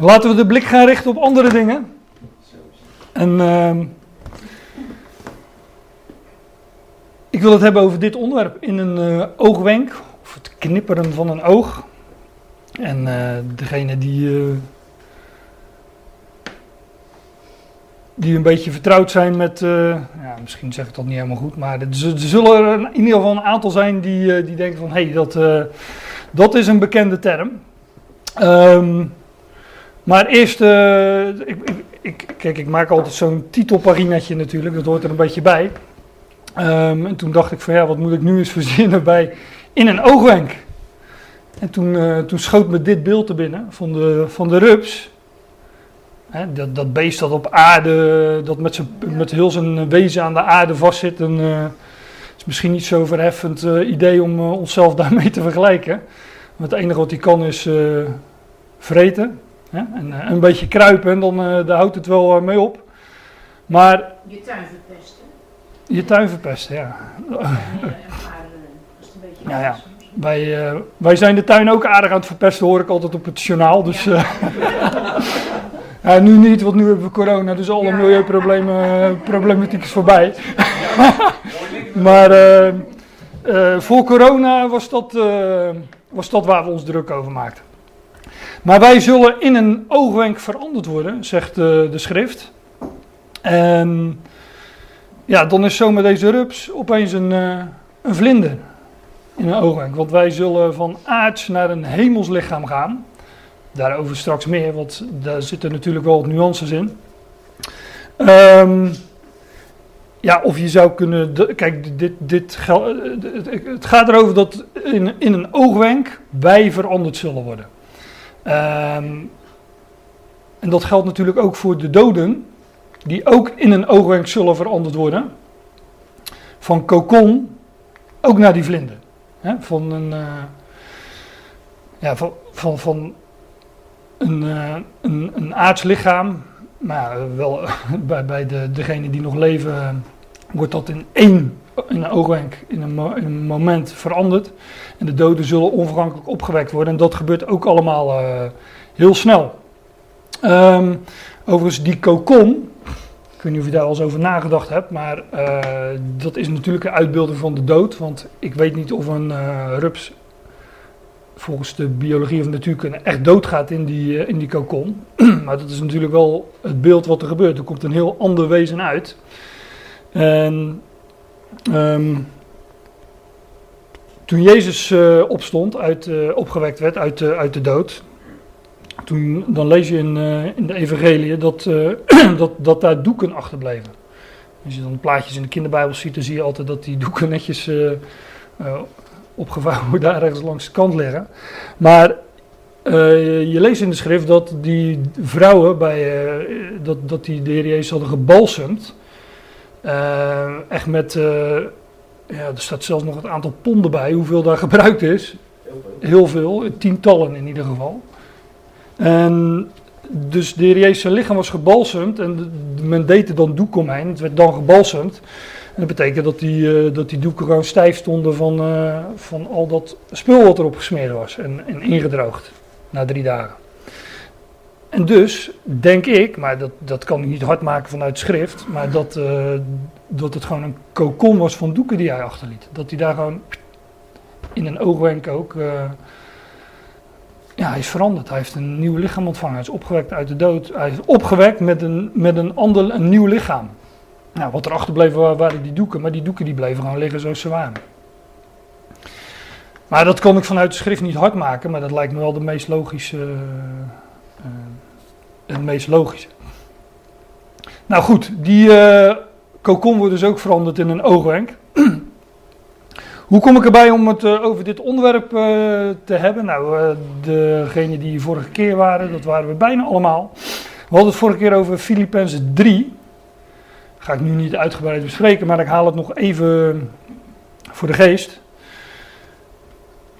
Laten we de blik gaan richten op andere dingen. En ehm, ik wil het hebben over dit onderwerp in een eh, oogwenk, of het knipperen van een oog. En eh, degene die, eh, die een beetje vertrouwd zijn met, ja, misschien zeg ik dat niet helemaal goed, maar er, zullen er in ieder geval een aantal zijn die, die denken van, hé, hey, dat, dat is een bekende term. Um, maar eerst, uh, ik, ik, ik, kijk, ik maak altijd zo'n titelpaginetje natuurlijk, dat hoort er een beetje bij. Um, en toen dacht ik van ja, wat moet ik nu eens verzinnen bij in een oogwenk. En toen, uh, toen schoot me dit beeld er binnen van de, van de rups. Hè, dat, dat beest dat op aarde, dat met, zijn, met heel zijn wezen aan de aarde vastzit. En, uh, het is misschien niet zo verheffend idee om onszelf daarmee te vergelijken. Want het enige wat hij kan is vreten. En uh, een beetje kruipen, dan uh, daar houdt het wel uh, mee op. Maar. Je tuin verpesten. Je tuin verpesten, ja. ja, ja. Wij, wij zijn de tuin ook aardig aan het verpesten, hoor ik altijd op het journaal. Dus, ja. ja, nu niet, want nu hebben we corona, dus alle ja. milieuproblemen problematiek is voorbij. maar voor corona was dat, was dat waar we ons druk over maakten. Maar wij zullen in een oogwenk veranderd worden, zegt de, de schrift. En ja, dan is zomaar deze rups opeens een, uh, een vlinder in een oogwenk. Want wij zullen van aards naar een hemelslichaam gaan. Daarover straks meer, want daar zitten natuurlijk wel wat nuances in. Um, ja, of je zou kunnen. Kijk, dit, dit, het gaat erover dat in, in een oogwenk wij veranderd zullen worden. Um, en dat geldt natuurlijk ook voor de doden, die ook in een oogwenk zullen veranderd worden. Van kokon ook naar die vlinder. Van een. Uh, ja, van, van, van een, uh, een, een aards lichaam. Maar wel bij, bij de, degenen die nog leven, wordt dat in één in een oogwenk, in een, moment veranderd. En de doden zullen onvergankelijk opgewekt worden. En dat gebeurt ook allemaal uh, heel snel. Um, overigens, die kokon, ik weet niet of je daar al eens over nagedacht hebt, maar uh, dat is natuurlijk een uitbeelding van de dood. Want ik weet niet of een uh, rups volgens de biologie of natuurkunde echt doodgaat in die, in die kokon. maar dat is natuurlijk wel het beeld wat er gebeurt. Er komt een heel ander wezen uit. En Um, toen Jezus uh, opstond, uit, uh, opgewekt werd uit, uit de dood, toen, dan lees je in, in de evangelie dat, dat, dat daar doeken achterbleven. Als je dan plaatjes in de kinderbijbel ziet, dan zie je altijd dat die doeken netjes opgevouwen daar ergens langs de kant liggen. Maar je leest in de schrift dat die vrouwen, bij, dat, dat die de Heer Jezus hadden gebalsemd. Uh, echt met, uh, ja, er staat zelfs nog het aantal ponden bij, hoeveel daar gebruikt is. Heel veel, tientallen in ieder geval. En dus de heer Jezus lichaam was gebalsemd en men deed er dan doek omheen. Het werd dan gebalsemd. En dat betekent dat die, uh, dat die doeken gewoon stijf stonden van, van al dat spul wat erop gesmeerd was en, en ingedroogd na drie dagen. En dus denk ik, maar dat, dat kan ik niet hard maken vanuit schrift, maar dat, uh, dat het gewoon een kokon was van doeken die hij achterliet. Dat hij daar gewoon in een oogwenk ook. Uh, ja, hij is veranderd. Hij heeft een nieuw lichaam ontvangen. Hij is opgewekt uit de dood. Hij is opgewekt met een, met een ander, een nieuw lichaam. Nou, wat er achterbleef waren die doeken, maar die doeken die bleven gewoon liggen zoals ze waren. Maar dat kon ik vanuit de schrift niet hard maken, maar dat lijkt me wel de meest logische. Uh, het meest logische. Nou goed, die uh, kokon wordt dus ook veranderd in een oogwenk. Hoe kom ik erbij om het uh, over dit onderwerp uh, te hebben? Nou, degenen die vorige keer waren, dat waren we bijna allemaal. We hadden het vorige keer over Filippenzen 3. Ga ik nu niet uitgebreid bespreken, maar ik haal het nog even voor de geest.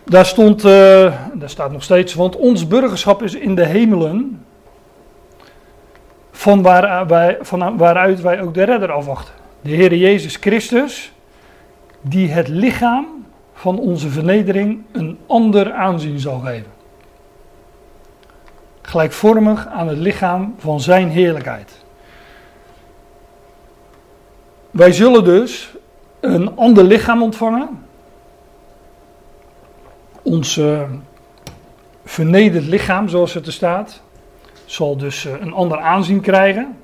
Daar stond, daar staat nog steeds, want ons burgerschap is in de hemelen, van, waar wij, van waaruit wij ook de redder afwachten. De Heer Jezus Christus, die het lichaam van onze vernedering een ander aanzien zal geven. gelijkvormig aan het lichaam van zijn heerlijkheid. Wij zullen dus een ander lichaam ontvangen. Ons vernederd lichaam, zoals het er staat, zal dus uh, een ander aanzien krijgen.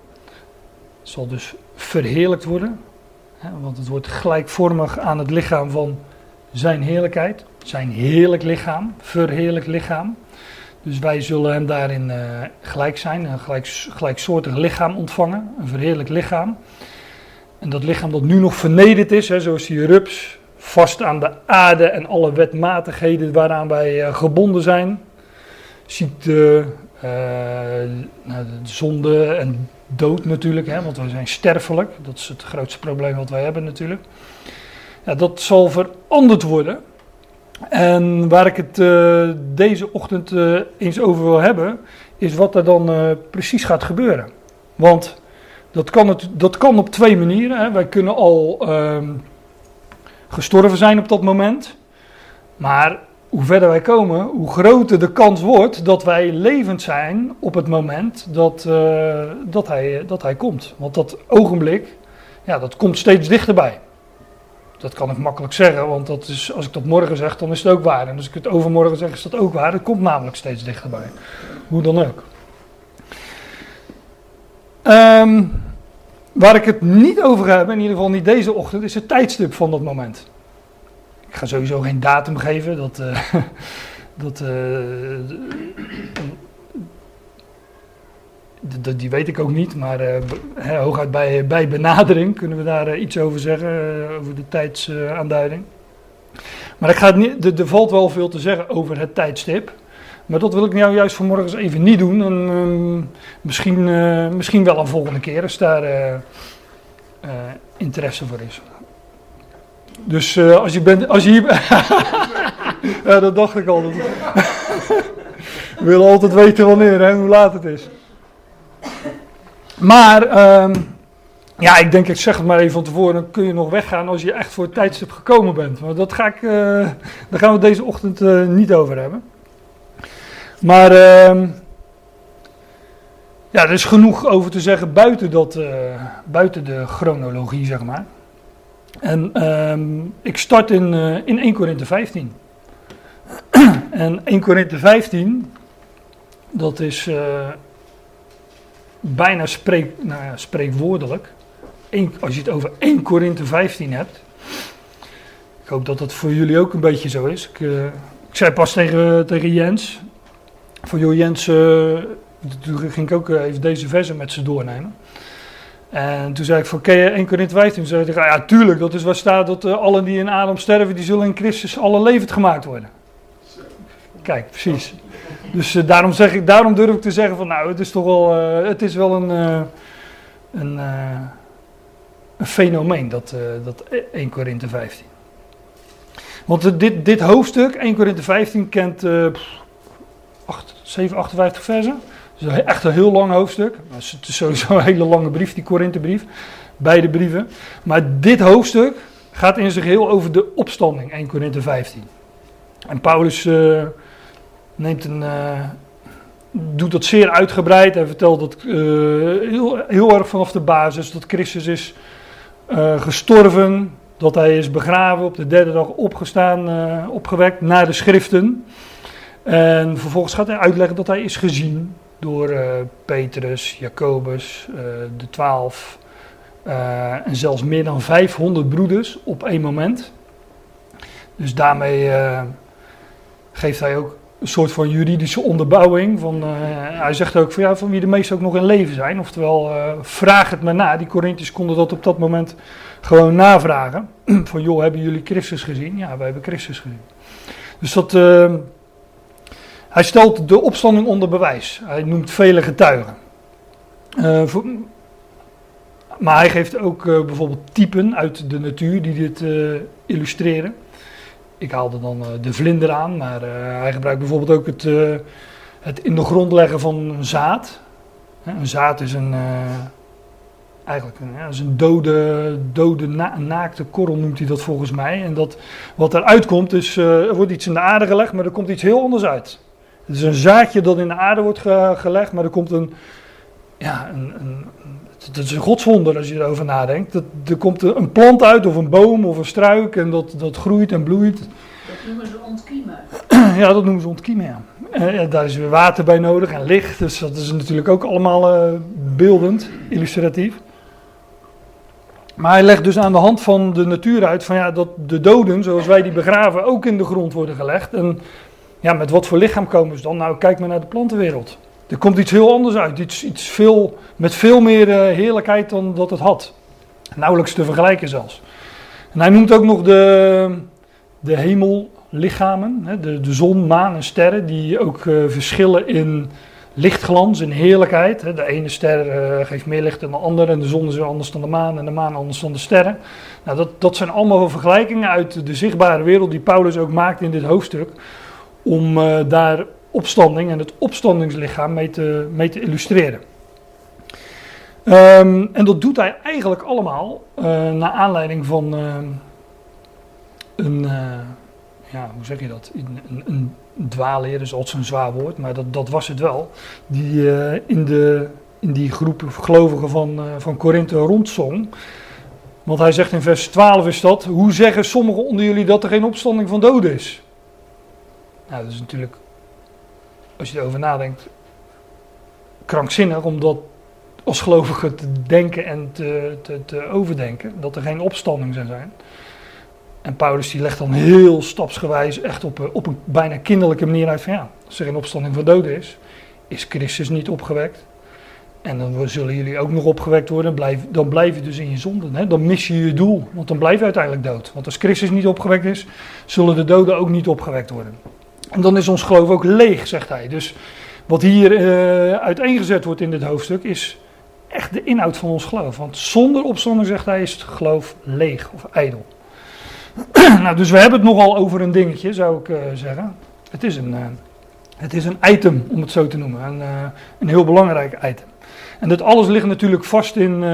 Zal dus verheerlijkt worden. Want het wordt gelijkvormig aan het lichaam van zijn heerlijkheid. Zijn heerlijk lichaam, verheerlijk lichaam. Dus wij zullen hem daarin uh, gelijk zijn, een gelijk, gelijksoortig lichaam ontvangen, een verheerlijk lichaam. En dat lichaam dat nu nog vernederd is, hè, zoals die rups, vast aan de aarde en alle wetmatigheden waaraan wij uh, gebonden zijn. Ziekte, uh, nou, zonde en dood natuurlijk, hè, want wij zijn sterfelijk. Dat is het grootste probleem wat wij hebben natuurlijk. Ja, dat zal veranderd worden. En waar ik het uh, deze ochtend uh, eens over wil hebben, is wat er dan precies gaat gebeuren. Want dat kan, het, dat op twee manieren. Hè. Wij kunnen al ehm, gestorven zijn op dat moment. Maar hoe verder wij komen, hoe groter de kans wordt dat wij levend zijn op het moment dat, dat, hij, dat hij komt. Want dat ogenblik, ja, dat komt steeds dichterbij. Dat kan ik makkelijk zeggen, want dat is, als ik dat morgen zeg, dan is het ook waar. En als ik het overmorgen zeg, is dat ook waar. Het komt namelijk steeds dichterbij. Hoe dan ook. Um, waar ik het niet over heb, in ieder geval niet deze ochtend, is het tijdstip van dat moment. Ik ga sowieso geen datum geven. Dat, uh, dat, uh, die weet ik ook niet, maar uh, hooguit bij, bij benadering kunnen we daar iets over zeggen, over de tijdsaanduiding. maar ik ga niet, er valt wel veel te zeggen over het tijdstip. Maar dat wil ik nou juist vanmorgen eens even niet doen. En, ehm, misschien, misschien wel een volgende keer als daar interesse voor is. Dus als je bent, als je hier... ja, dat dacht ik al. we willen altijd weten wanneer en hoe laat het is. Maar, um, ja, ik denk, ik zeg het maar even van tevoren, dan kun je nog weggaan als je echt voor het tijdstip gekomen bent. Maar dat ga ik, uh, daar gaan we deze ochtend uh, niet over hebben. Maar, uh, ja, er is genoeg over te zeggen buiten, dat, buiten de chronologie, zeg maar. En um, ik start in, in 1 Korinthe 15. en 1 Korinthe 15, dat is bijna spreek, nou ja, spreekwoordelijk. Eén, als je het over 1 Korinthe 15 hebt. Ik hoop dat dat voor jullie ook een beetje zo is. Ik, uh, ik zei pas tegen, tegen Jens. Voor joh Jens, toen ging ik ook eh, even deze versen met ze doornemen. En toen zei ik van, ken je 1 Korinthe 15? Toen zei ik, ja tuurlijk, dat is waar staat dat uh, allen die in Adam sterven, die zullen in Christus alle levend gemaakt worden. Kijk, precies. Dus uh, daarom, zeg ik, daarom durf ik te zeggen van nou, het is toch wel, uh, het is wel een, een, een, fenomeen, dat, dat 1 Korinthe 15. Want dit, dit hoofdstuk, 1 Korinthe 15, kent 8, 7, 58 versen. Dus echt een heel lang hoofdstuk. Het is sowieso een hele lange brief, die Korinthebrief. Beide brieven. Maar dit hoofdstuk gaat in zich heel over de opstanding, 1 Korinthe 15. En Paulus neemt een, uh, doet dat zeer uitgebreid. Hij vertelt dat uh, heel, heel erg vanaf de basis dat Christus is gestorven, dat hij is begraven, op de derde dag opgestaan, opgewekt naar de schriften. En vervolgens gaat hij uitleggen dat hij is gezien door Petrus, Jacobus, de twaalf en zelfs meer dan 500 broeders op één moment. Dus daarmee geeft hij ook een soort van juridische onderbouwing. Van, hij zegt ook van, ja, van wie de meesten ook nog in leven zijn. Oftewel, vraag het maar na. Die Corinthiërs konden dat op dat moment gewoon navragen. van joh, hebben jullie Christus gezien? Ja, wij hebben Christus gezien. Dus dat, hij stelt de opstanding onder bewijs. Hij noemt vele getuigen. Voor, maar hij geeft ook bijvoorbeeld typen uit de natuur die dit illustreren ik haalde dan de vlinder aan, maar hij gebruikt bijvoorbeeld ook het, het in de grond leggen van een zaad. een zaad is een, eigenlijk een, is een dode, dode na naakte korrel noemt hij dat volgens mij. En dat, wat eruit komt is, er wordt iets in de aarde gelegd, maar er komt iets heel anders uit. Het is een zaadje dat in de aarde wordt gelegd, maar er komt een, ja, een, een, het is een godswonder als je erover nadenkt. Dat, er komt een plant uit, of een boom, of een struik, en dat, dat groeit en bloeit. Dat noemen ze ontkiemen. ja, dat noemen ze ontkiemen, ja. En, daar is weer water bij nodig en licht, dus dat is natuurlijk ook allemaal uh, beeldend, illustratief. Maar hij legt dus aan de hand van de natuur uit van ja, dat de doden, zoals wij die begraven, ook in de grond worden gelegd. En ja, met wat voor lichaam komen ze dan? Nou, kijk maar naar de plantenwereld. Er komt iets heel anders uit, iets, iets veel, met veel meer uh, heerlijkheid dan dat het had. Nauwelijks te vergelijken zelfs. En hij noemt ook nog de, de hemellichamen, hè, de, de zon, maan en sterren, die ook uh, verschillen in lichtglans en heerlijkheid. De ene ster uh, geeft meer licht dan de andere en de zon is weer anders dan de maan en de maan anders dan de sterren. Nou, dat, dat zijn allemaal vergelijkingen uit de zichtbare wereld die Paulus ook maakt in dit hoofdstuk. Om uh, daar opstanding en het opstandingslichaam mee te, mee te illustreren. Um, en dat doet hij eigenlijk allemaal uh, naar aanleiding van een, ja, hoe zeg je dat, een, een dwaalleer is altijd zo'n zwaar woord, maar dat, dat was het wel. Die in, de, in die groep gelovigen van, uh, van Korinthe rondzong. Want hij zegt in vers 12 is dat, hoe zeggen sommigen onder jullie dat er geen opstanding van doden is? Nou, dat is natuurlijk, als je erover nadenkt, krankzinnig om dat als gelovige te denken en te, te, te overdenken, dat er geen opstanding zou zijn. En Paulus die legt dan heel stapsgewijs, echt op, op een bijna kinderlijke manier uit van ja, als er een opstanding van doden is, is Christus niet opgewekt. En dan zullen jullie ook nog opgewekt worden, blijf, dan blijf je dus in je zonden. Hè? Dan mis je je doel, want dan blijf je uiteindelijk dood. Want als Christus niet opgewekt is, zullen de doden ook niet opgewekt worden. Dan is ons geloof ook leeg, zegt hij. Dus wat hier uh, uiteengezet wordt in dit hoofdstuk is echt de inhoud van ons geloof. Want zonder opstanding, zegt hij, is het geloof leeg of ijdel. nou, dus we hebben het nogal over een dingetje, zou ik uh, zeggen. Het is, een, uh, het is een item, om het zo te noemen. Een, een heel belangrijk item. En dat alles ligt natuurlijk vast in,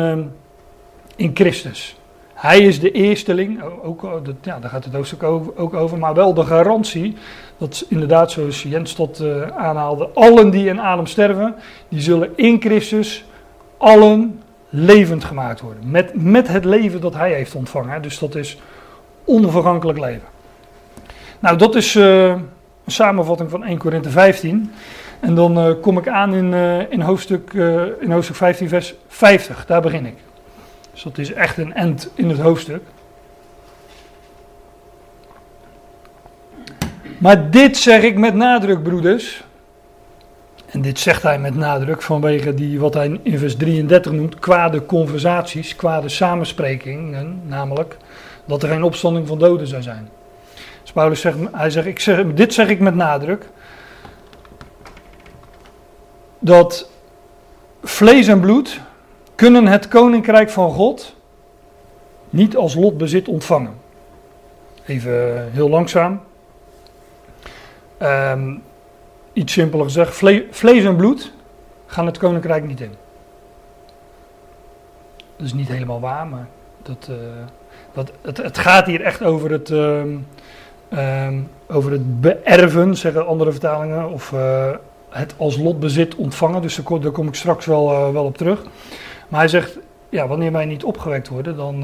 in Christus. Hij is de eersteling, ook, dat, ja, daar gaat het hoofdstuk ook, over, maar wel de garantie dat inderdaad, zoals Jens tot aanhaalde, allen die in adem sterven, die zullen in Christus allen levend gemaakt worden. Met, met het leven dat hij heeft ontvangen. Dus dat is onvergankelijk leven. Nou, dat is uh, een samenvatting van 1 Korinthe 15. En dan uh, kom ik aan in, uh, in, hoofdstuk, in hoofdstuk 15, vers 50. Daar begin ik. Dus dat is echt een end in het hoofdstuk. Maar dit zeg ik met nadruk, broeders. En dit zegt hij met nadruk vanwege die, wat hij in vers 33 noemt, kwade conversaties, kwade samensprekingen, namelijk dat er geen opstanding van doden zou zijn. Dus Paulus zegt, hij zegt, ik zeg, dit zeg ik met nadruk, dat vlees en bloed kunnen het koninkrijk van God niet als lotbezit ontvangen. Even heel langzaam. Um, iets simpeler gezegd, vlees en bloed gaan het koninkrijk niet in. Dat is niet helemaal waar, maar dat, uh, dat, het, het, gaat hier echt over het, um, um, over het beërven, zeggen andere vertalingen, of uh, het als lotbezit ontvangen. Dus daar, daar kom ik straks wel, wel op terug. Maar hij zegt, ja, wanneer wij niet opgewekt worden, dan uh,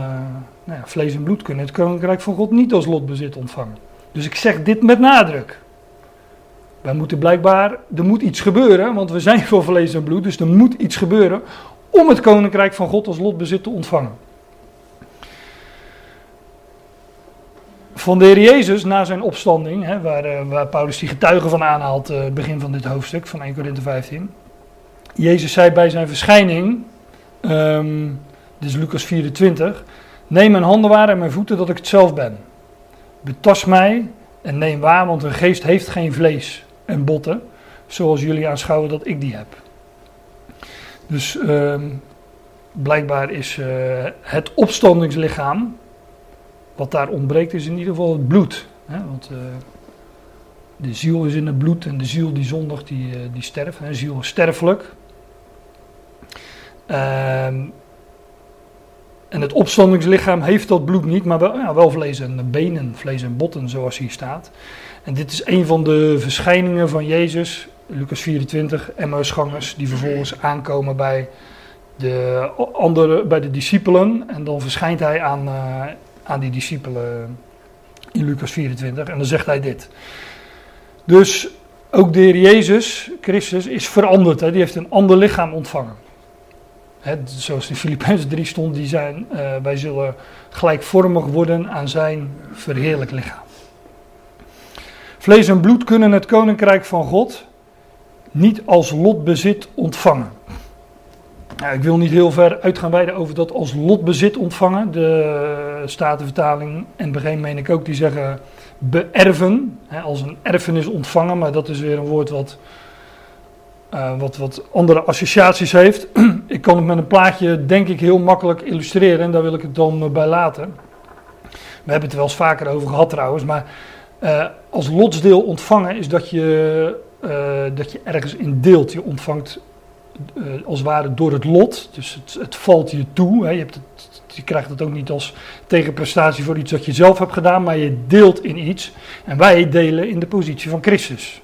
nou ja, vlees en bloed kunnen het koninkrijk van God niet als lotbezit ontvangen. Dus ik zeg dit met nadruk. Wij moeten blijkbaar, er moet iets gebeuren, want we zijn voor vlees en bloed, dus er moet iets gebeuren om het koninkrijk van God als lotbezit te ontvangen. Van de Heer Jezus na zijn opstanding, hè, waar, uh, waar, Paulus die getuigen van aanhaalt, uh, begin van dit hoofdstuk van 1 Corinthië 15. Jezus zei bij zijn verschijning, um, dit is Lucas 24, neem mijn handen waar en mijn voeten dat ik het zelf ben. Betast mij en neem waar, want een geest heeft geen vlees en botten, zoals jullie aanschouwen dat ik die heb. Dus um, blijkbaar is uh, het opstandingslichaam wat daar ontbreekt is in ieder geval het bloed. Hè? Want uh, de ziel is in het bloed en de ziel die zondigt, die, uh, die sterft. De ziel is sterfelijk. Uh, En het opstandingslichaam heeft dat bloed niet, maar wel, ja, wel vlees en benen, vlees en botten, zoals hier staat. En dit is een van de verschijningen van Jezus, Lucas 24, Emmausgangers, die vervolgens aankomen bij de, andere, bij de discipelen. En dan verschijnt hij aan, uh, aan die discipelen in Lucas 24 en dan zegt hij dit. Dus ook de Heer Jezus, Christus, is veranderd. Hè? Die heeft een ander lichaam ontvangen. Zoals in Filippenzen 3 stond, die zijn, uh, wij zullen gelijkvormig worden aan zijn verheerlijk lichaam. Vlees en bloed kunnen het koninkrijk van God niet als lotbezit ontvangen. Nou, ik wil niet heel ver uit gaan wijden over dat als lotbezit ontvangen. De Statenvertaling en begin meen ik ook, die zeggen beërven. Hè, als een erfenis ontvangen, maar dat is weer een woord wat, uh, wat, wat andere associaties heeft. ik kan het met een plaatje denk ik heel makkelijk illustreren en daar wil ik het dan bij laten. We hebben het er wel eens vaker over gehad trouwens, maar uh, als lotsdeel ontvangen is dat je, dat je ergens in deelt. Je ontvangt als het ware door het lot, dus het, het valt je toe. Hè. Je, hebt het, je, krijgt het ook niet als tegenprestatie voor iets dat je zelf hebt gedaan, maar je deelt in iets. En wij delen in de positie van Christus.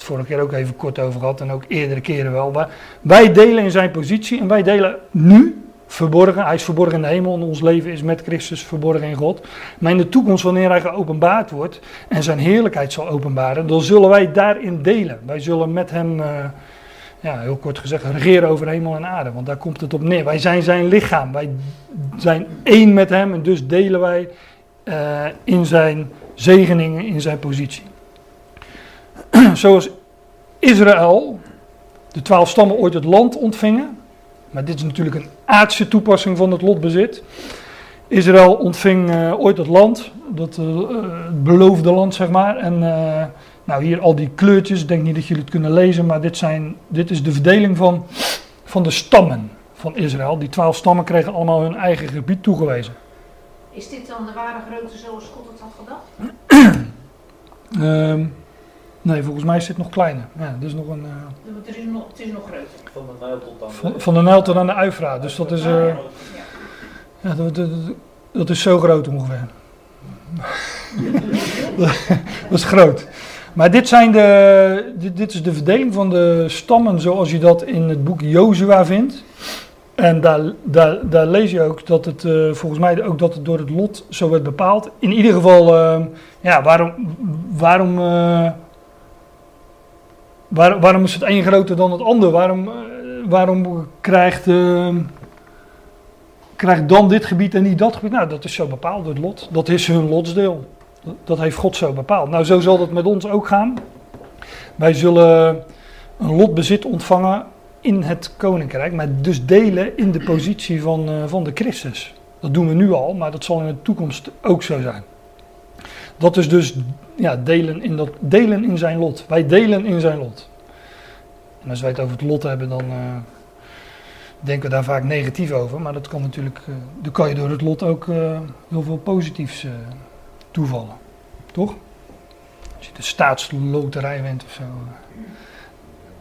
Het vorige keer ook even kort over gehad en ook eerdere keren wel. Maar wij delen in zijn positie en wij delen nu verborgen. Hij is verborgen in de hemel en ons leven is met Christus verborgen in God. Maar in de toekomst, wanneer hij geopenbaard wordt en zijn heerlijkheid zal openbaren, dan zullen wij daarin delen. Wij zullen met hem, uh, ja, heel kort gezegd, regeren over hemel en aarde. Want daar komt het op neer. Wij zijn zijn lichaam. Wij zijn één met hem en dus delen wij uh, in zijn zegeningen, in zijn positie. Zoals Israël, de twaalf stammen, ooit het land ontvingen maar dit is natuurlijk een aardse toepassing van het lotbezit. Israël ontving uh, ooit het land, dat uh, het beloofde land zeg maar. En uh, nou hier al die kleurtjes, ik denk niet dat jullie het kunnen lezen, maar dit, zijn, dit is de verdeling van, van de stammen van Israël. Die twaalf stammen kregen allemaal hun eigen gebied toegewezen. Is dit dan de ware grootte zoals God het had gedacht? um, Nee, volgens mij is dit nog kleiner. Ja, dus nog een, uh... het, is nog, het is nog groter. Van de Nijl tot aan de... Van, van de Nijl tot aan de Uifra. Dus dat is, uh, ja, dat, dat, dat, is zo groot ongeveer. dat is groot. Maar dit, zijn de, dit, dit, is de verdeling van de stammen zoals je dat in het boek Jozua vindt. En daar, daar, daar lees je ook dat het, uh, volgens mij ook dat het door het lot zo werd bepaald. In ieder geval, uh, ja, waarom, waarom uh, Waar, waarom is het een groter dan het ander? Waarom, uh, waarom krijgt, uh, krijgt dan dit gebied en niet dat gebied? Nou, dat is zo bepaald door het lot. Dat is hun lotsdeel. Dat, dat heeft God zo bepaald. Nou, zo zal het met ons ook gaan. Wij zullen een lotbezit ontvangen in het koninkrijk, maar dus delen in de positie van, uh, van de Christus. Dat doen we nu al, maar dat zal in de toekomst ook zo zijn. Dat is dus ja, delen, in dat, delen in zijn lot. Wij delen in zijn lot. En als wij het over het lot hebben, dan uh, denken we daar vaak negatief over. Maar dat kan natuurlijk, uh, dan kan je door het lot ook uh, heel veel positiefs toevallen. Toch? Als je de staatsloterij wint of zo.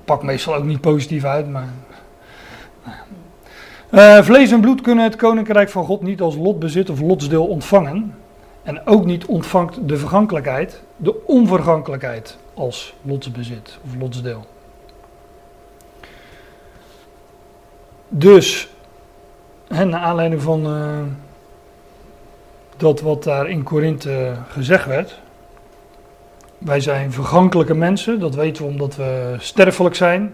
Pakt meestal ook niet positief uit, maar. vlees en bloed kunnen het koninkrijk van God niet als lotbezit of lotsdeel ontvangen. En ook niet ontvangt de vergankelijkheid, de onvergankelijkheid als lotsbezit of lotsdeel. Dus, en naar aanleiding van uh, dat wat daar in Korinthe gezegd werd. Wij zijn vergankelijke mensen, dat weten we omdat we sterfelijk zijn.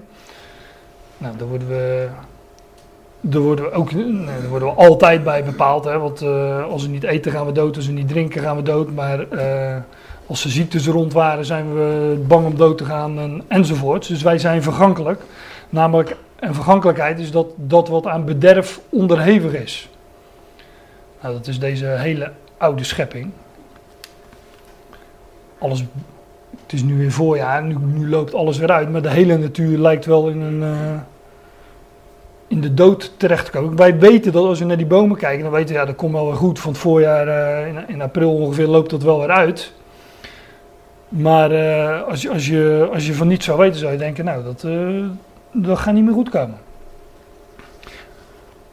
Nou, daar worden we daar worden we ook daar worden we altijd bij bepaald. Hè, want uh, als we niet eten gaan we dood, als we niet drinken gaan we dood. Maar uh, als er ziektes rond waren zijn we bang om dood te gaan en, enzovoort. Dus wij zijn vergankelijk. Namelijk, en vergankelijkheid is dat, dat wat aan bederf onderhevig is. Nou, dat is deze hele oude schepping. Alles, het is nu weer voorjaar, nu, nu loopt alles weer uit. Maar de hele natuur lijkt wel in een... Uh, in de dood terechtkomen. Wij weten dat als we naar die bomen kijken, dan weten we, ja, dat komt wel weer goed. Van het voorjaar, uh, in, in, april ongeveer, loopt dat wel weer uit. Maar uh, als, je, als, je, als je van niets zou weten, zou je denken, nou, dat, uh, dat gaat niet meer goed komen.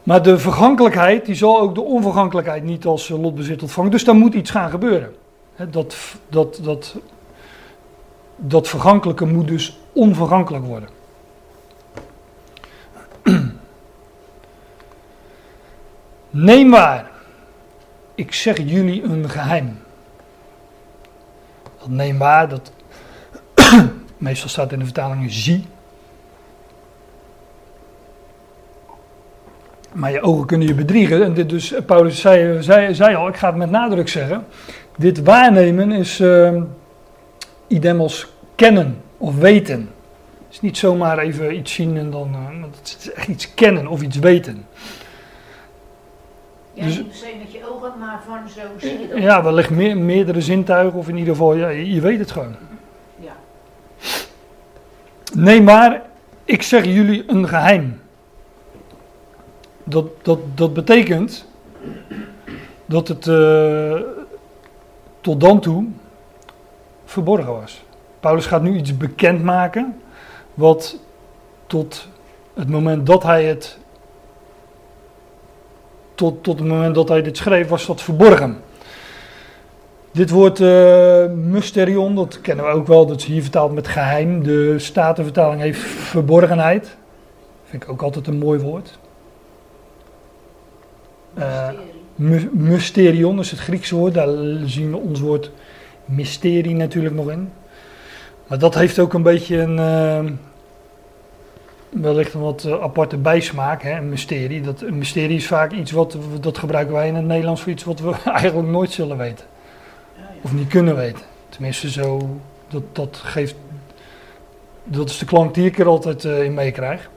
Maar de vergankelijkheid, die zal ook de onvergankelijkheid niet als lotbezit ontvangen. Dus daar moet iets gaan gebeuren. Dat, dat, dat, dat vergankelijke moet dus onvergankelijk worden. Neem waar, ik zeg jullie een geheim. Dat neem waar, dat meestal staat in de vertalingen zie. Maar je ogen kunnen je bedriegen. En dit dus, Paulus zei, zei, al, ik ga het met nadruk zeggen. Dit waarnemen is uh, idem als kennen of weten. Het is niet zomaar even iets zien en dan. Uh, het is echt iets kennen of iets weten. Ja, dus, niet per se met je ogen, maar van zo zie je dat. Ja, wellicht meer, meerdere zintuigen of in ieder geval, ja, je, je weet het gewoon. Ja. Nee, maar ik zeg jullie een geheim. Dat, dat, dat betekent dat het uh, tot dan toe verborgen was. Paulus gaat nu iets bekendmaken wat tot het moment dat hij het tot, het moment dat hij dit schreef was dat verborgen. Dit woord uh, mysterion, dat kennen we ook wel, dat is hier vertaald met geheim. De Statenvertaling heeft verborgenheid. Vind ik ook altijd een mooi woord. Uh, mysterion is het Griekse woord, daar zien we ons woord mysterie natuurlijk nog in. Maar dat heeft ook een beetje een, uh, wellicht een wat aparte bijsmaak, hè, een mysterie. Dat, een mysterie is vaak iets wat, dat gebruiken wij in het Nederlands voor iets wat we eigenlijk nooit zullen weten. Of niet kunnen weten. Tenminste zo, dat, dat geeft, dat is de klank die ik er altijd uh, in meekrijg.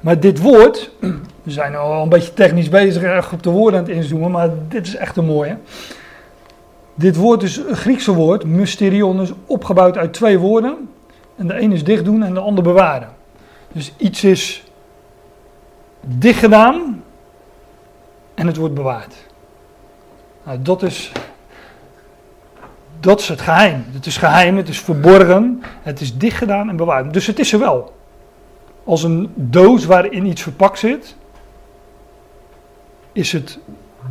Maar dit woord, we zijn al een beetje technisch bezig, erg op de woorden aan het inzoomen, maar dit is echt een mooie. Dit woord is een Griekse woord, mysterion, is opgebouwd uit twee woorden. En de een is dicht doen en de ander bewaren. Dus iets is dicht gedaan en het wordt bewaard. Nou, dat is, dat is het geheim. Het is geheim, het is verborgen, het is dicht gedaan en bewaard. Dus het is er wel als een doos waarin iets verpakt zit, is het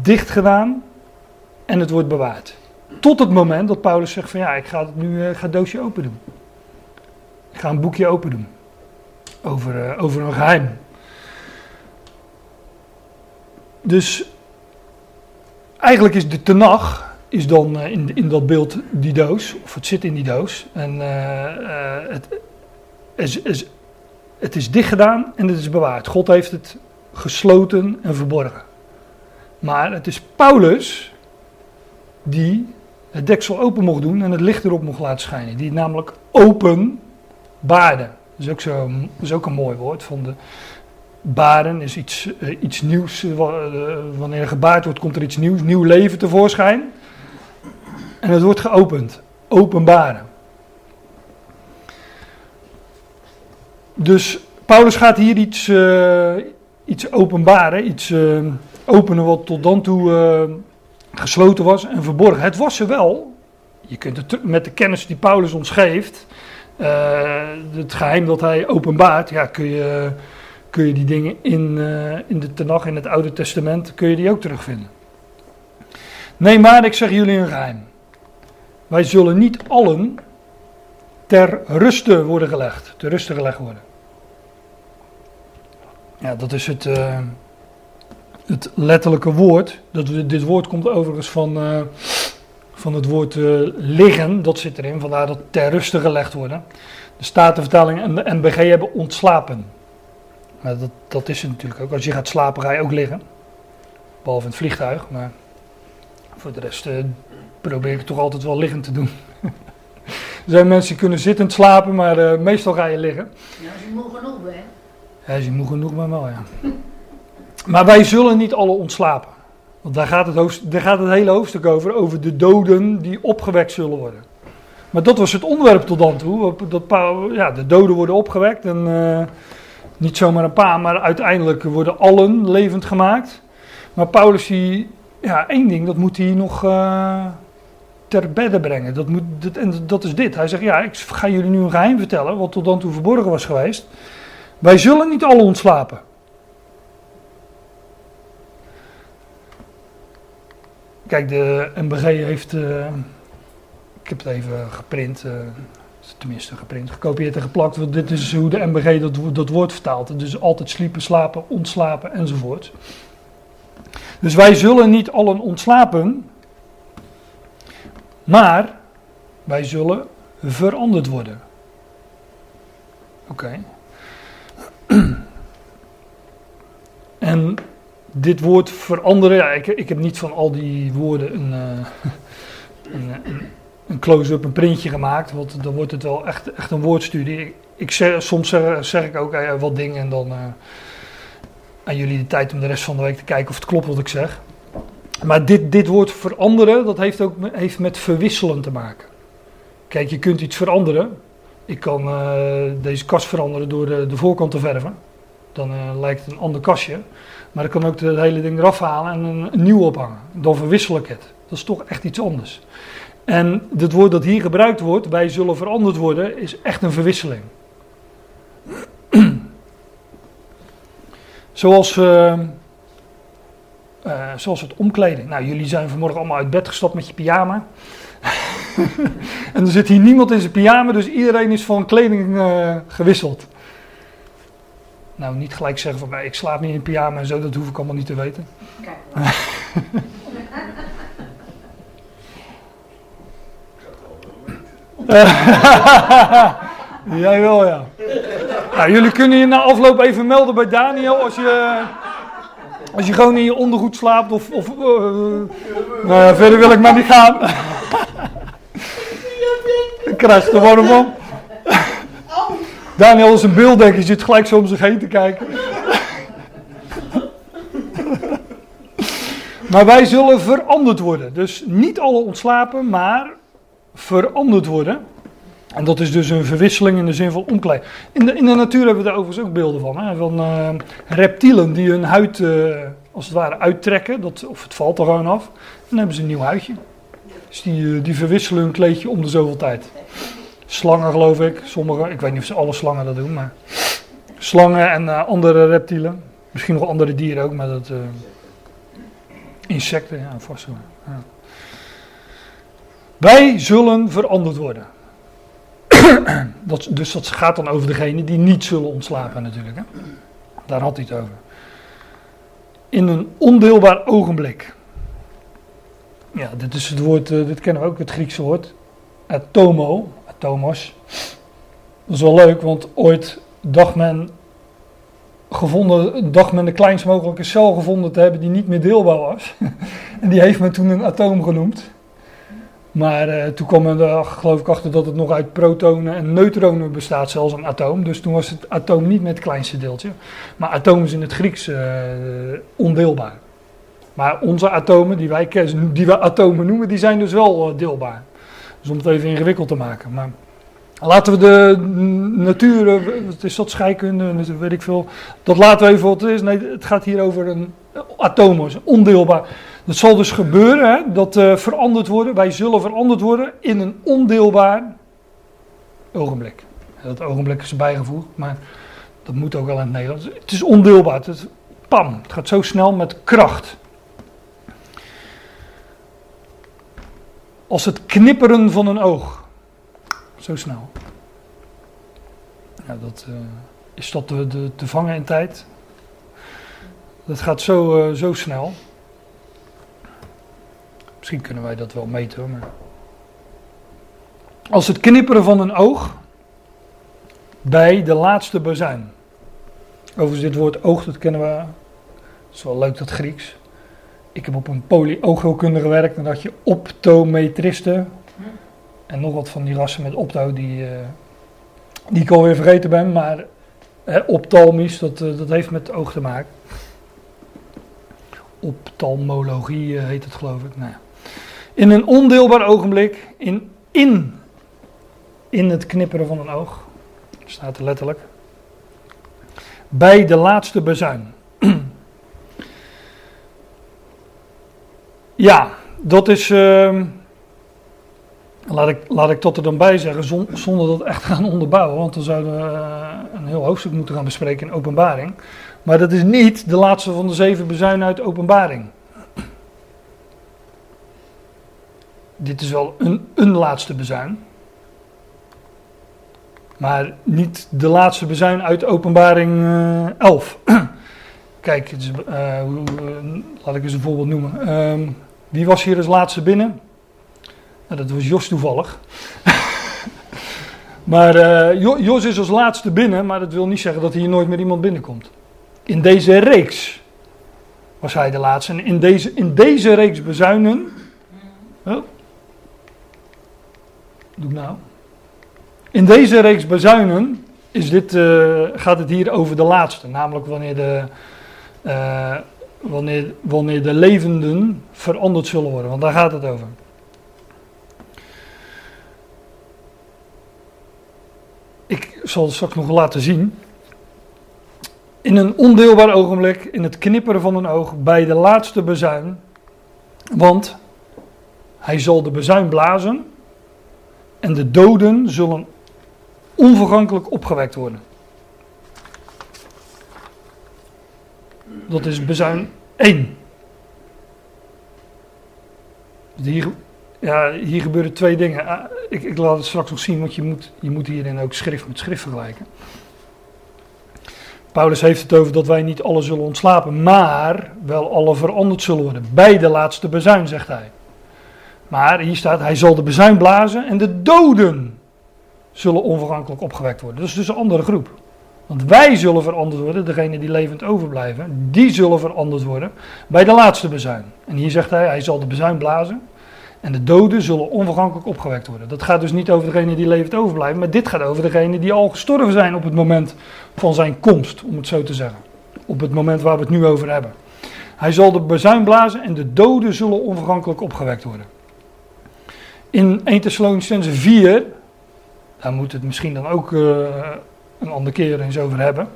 dicht gedaan en het wordt bewaard. Tot het moment dat Paulus zegt van ja, ik ga het nu uh, ga het doosje open doen. Ik ga een boekje open doen. Over, uh, over een geheim. Dus eigenlijk is de tenag is dan uh, in, in dat beeld die doos, of het zit in die doos. En het is, is het is dicht gedaan en het is bewaard. God heeft het gesloten en verborgen. Maar het is Paulus die het deksel open mocht doen en het licht erop mocht laten schijnen. Die namelijk open baarde. Dat is ook, zo, is ook een mooi woord. Van de baren is iets, uh, iets nieuws. Uh, wanneer er gebaard wordt, komt er iets nieuws, nieuw leven tevoorschijn. En het wordt geopend. Openbaren. Dus Paulus gaat hier iets, iets openbaren, iets openen wat tot dan toe gesloten was en verborgen. Het was er wel. Je kunt het met de kennis die Paulus ons geeft, het geheim dat hij openbaart, ja, kun je, kun je die dingen in, in de Tenach, in het Oude Testament, kun je die ook terugvinden. Nee, maar ik zeg jullie een geheim. Wij zullen niet allen ter ruste worden gelegd, ter ruste gelegd worden. Ja, dat is het, uh, het letterlijke woord. Dat, dit woord komt overigens van, van het woord uh, liggen, dat zit erin, vandaar dat ter ruste gelegd worden. De Statenvertaling en de NBG hebben ontslapen. Maar dat, dat is het natuurlijk ook. Als je gaat slapen ga je ook liggen. Behalve in het vliegtuig, maar voor de rest probeer ik toch altijd wel liggend te doen. Er zijn mensen die kunnen zittend slapen, maar uh, meestal ga je liggen. Ja, als je moe genoeg bent. Ja, als je moe genoeg bent wel, ja. Maar wij zullen niet alle ontslapen. Want daar gaat, het daar gaat het hele hoofdstuk over, over de doden die opgewekt zullen worden. Maar dat was het onderwerp tot dan toe. Dat, ja, de doden worden opgewekt en uh, niet zomaar een paar, maar uiteindelijk worden allen levend gemaakt. Maar Paulus, die, ja, één ding, dat moet hij nog... Uh, ter bedde brengen. Dat, moet, en dat is dit. Hij zegt, ja, ik ga jullie nu een geheim vertellen, wat tot dan toe verborgen was geweest. Wij zullen niet alle ontslapen. Kijk, de MBG heeft, uh, ik heb het even geprint, uh, tenminste geprint, gekopieerd en geplakt. Want dit is hoe de MBG dat, dat woord vertaalt. Dus altijd sliepen, slapen, ontslapen enzovoort. Dus wij zullen niet allen ontslapen, maar wij zullen veranderd worden. Oké. En dit woord veranderen, ja, ik, ik heb niet van al die woorden een, uh, een, een, een close-up, een printje gemaakt, want dan wordt het wel echt, echt een woordstudie. Ik, zeg, soms zeg, ik ook uh, wat dingen en dan uh, aan jullie de tijd om de rest van de week te kijken of het klopt wat ik zeg. Maar dit, dit woord veranderen, dat heeft ook heeft met verwisselen te maken. Kijk, je kunt iets veranderen. Ik kan deze kast veranderen door de voorkant te verven. Dan lijkt het een ander kastje. Maar ik kan ook het hele ding eraf halen en een, nieuw ophangen. Dan verwissel ik het. Dat is toch echt iets anders. En het woord dat hier gebruikt wordt, wij zullen veranderd worden, is echt een verwisseling. zoals, uh, uh, zoals het omkleden. Nou, jullie zijn vanmorgen allemaal uit bed gestapt met je pyjama. en er zit hier niemand in zijn pyjama, dus iedereen is van kleding uh, gewisseld. Nou, niet gelijk zeggen van mij, ik slaap niet in pyjama en zo, dat hoef ik allemaal niet te weten. Kijk. Jij wel, ja. Nou, jullie kunnen je na afloop even melden bij Daniel als je, als je gewoon in je ondergoed slaapt of... of uh, nou verder wil ik maar niet gaan. ik krijg er warm van. Daniel is een beelddenker, zit gelijk zo om zich heen te kijken. maar wij zullen veranderd worden. Dus niet alle ontslapen, maar veranderd worden. En dat is dus een verwisseling in de zin van omkleed. In de, in de natuur hebben we daar overigens ook beelden van. Hè? Van uh, reptielen die hun huid uh, als het ware uittrekken. Dat, of het valt er gewoon af. En dan hebben ze een nieuw huidje. Dus die, die verwisselen hun kleedje om de zoveel tijd. Slangen geloof ik, sommige, ik weet niet of ze alle slangen dat doen, maar slangen en uh, andere reptielen. Misschien nog andere dieren ook, maar dat uh, insecten, ja, vast wel. Ja. Wij zullen veranderd worden. dat, dus dat gaat dan over degene die niet zullen ontslapen natuurlijk. Hè? Daar had hij het over. In een ondeelbaar ogenblik. Ja, dit is het woord, uh, dit kennen we ook, het Griekse woord. Atomo, Thomas. Dat is wel leuk, want ooit dacht men, gevonden, dacht men de kleinst mogelijke cel gevonden te hebben die niet meer deelbaar was. en die heeft men toen een atoom genoemd. Maar uh, toen kwam men geloof ik achter dat het nog uit protonen en neutronen bestaat, zelfs een atoom. Dus toen was het atoom niet met het kleinste deeltje. Maar atoom is in het Grieks uh, ondeelbaar. Maar onze atomen, die wij, die wij atomen noemen, die zijn dus wel uh, deelbaar. Dus om het even ingewikkeld te maken. Maar laten we de natuur, het is dat scheikunde, weet ik veel. Dat laten we even wat het is. Nee, het gaat hier over een atoom, ondeelbaar. Dat zal dus gebeuren, hè, dat uh, veranderd worden. Wij zullen veranderd worden in een ondeelbaar ogenblik. Dat ogenblik is bijgevoegd, maar dat moet ook wel in het Nederlands. Het is ondeelbaar. Het, pam, het gaat zo snel met kracht. Als het knipperen van een oog. Zo snel. Ja, dat, uh, is dat te, te, te, vangen in tijd? Dat gaat zo, uh, zo snel. Misschien kunnen wij dat wel meten. Als het knipperen van een oog bij de laatste bazuin. Overigens, dit woord oog, dat kennen we. Het is wel leuk, dat Grieks. Ik heb op een polyoogheelkunde gewerkt en dat je optometristen. En nog wat van die rassen met opto die, uh, die ik alweer vergeten ben. Maar uh, optalmisch, dat, uh, dat heeft met oog te maken. Optalmologie heet het geloof ik. Nou ja. In een ondeelbaar ogenblik, in, in, in het knipperen van een oog, staat er letterlijk. Bij de laatste bezuin. Ja, dat is. Uh, laat, ik, laat ik tot er dan bij zeggen, zonder dat echt gaan onderbouwen, want dan zouden we uh, een heel hoofdstuk moeten gaan bespreken in openbaring. Maar dat is niet de laatste van de zeven bezuinen uit openbaring. dit is wel een, een laatste bezuin. Maar niet de laatste bezuin uit openbaring uh, 11. Kijk, is, uh, laat ik eens een voorbeeld noemen. Uh, wie was hier als laatste binnen? Nou, dat was Jos toevallig. maar uh, Jos is als laatste binnen, maar dat wil niet zeggen dat hier nooit meer iemand binnenkomt. In deze reeks was hij de laatste. En in deze, in deze reeks bezuinen. Doe ik nou? In deze reeks bezuinen is dit, uh, gaat het hier over de laatste. Namelijk wanneer de, uh, wanneer, wanneer de levenden veranderd zullen worden. Want daar gaat het over. Ik zal het straks nog laten zien. In een ondeelbaar ogenblik, in het knipperen van een oog, bij de laatste bezuin. Want hij zal de bezuin blazen en de doden zullen onvergankelijk opgewekt worden. Dat is bezuin 1. Hier, ja, hier gebeuren twee dingen. Ah, ik, ik, laat het straks nog zien, want je moet, je moet hierin ook schrift met schrift vergelijken. Paulus heeft het over dat wij niet alle zullen ontslapen, maar wel alle veranderd zullen worden. Bij de laatste bezuin, zegt hij. Maar hier staat, hij zal de bezuin blazen en de doden zullen onvergankelijk opgewekt worden. Dat is dus een andere groep. Want wij zullen veranderd worden, degene die levend overblijven, die zullen veranderd worden bij de laatste bezuin. En hier zegt hij, hij zal de bezuin blazen en de doden zullen onvergankelijk opgewekt worden. Dat gaat dus niet over degene die levend overblijven, maar dit gaat over degene die al gestorven zijn op het moment van zijn komst, om het zo te zeggen. Op het moment waar we het nu over hebben. Hij zal de bezuin blazen en de doden zullen onvergankelijk opgewekt worden. In 1 Thessalonicense 4, daar moet het misschien dan ook uh, een andere keer eens over hebben.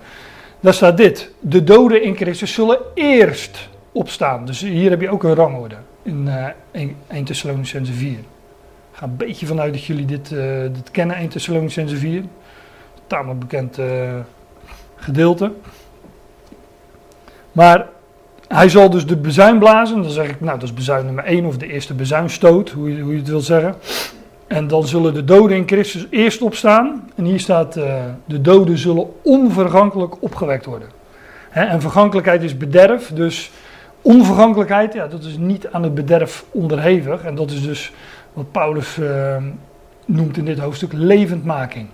Daar staat dit: De doden in Christus zullen eerst opstaan. Dus hier heb je ook een rangorde in uh, 1, 1 Thessalonicense 4. Ik ga een beetje vanuit dat jullie dit, uh, dit kennen, 1 Thessalonicense 4. Tamelijk bekend uh, gedeelte. Maar hij zal dus de bezuin blazen. Dan zeg ik, nou, dat is bezuin nummer 1 of de eerste bezuinstoot, hoe je, hoe het wil zeggen. En dan zullen de doden in Christus eerst opstaan. En hier staat, uh, de doden zullen onvergankelijk opgewekt worden. Hè, en vergankelijkheid is bederf, dus onvergankelijkheid, ja, dat is niet aan het bederf onderhevig. En dat is dus wat Paulus uh, noemt in dit hoofdstuk levendmaking.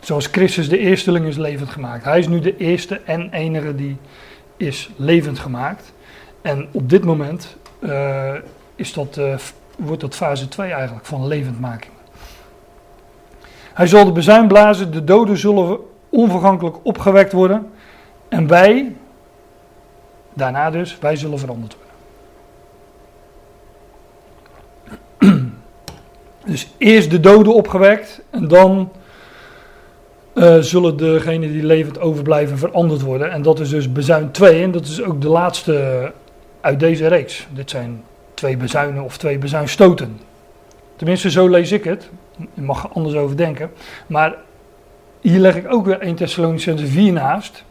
Zoals Christus de eersteling is levend gemaakt. Hij is nu de eerste en enige die is levend gemaakt. En op dit moment uh, is dat, uh, wordt dat fase 2 eigenlijk van levendmaking. Hij zal de bezuin blazen, de doden zullen onvergankelijk opgewekt worden. En wij, daarna dus, wij zullen veranderd worden. Dus eerst de doden opgewekt en dan uh, zullen degenen die levend overblijven veranderd worden. En dat is dus bezuin 2 en dat is ook de laatste uit deze reeks. Dit zijn twee bezuinen of twee bezuinstoten. Tenminste, zo lees ik het. Je mag er anders over denken. Maar hier leg ik ook weer 1 Thessalonicense 4 naast.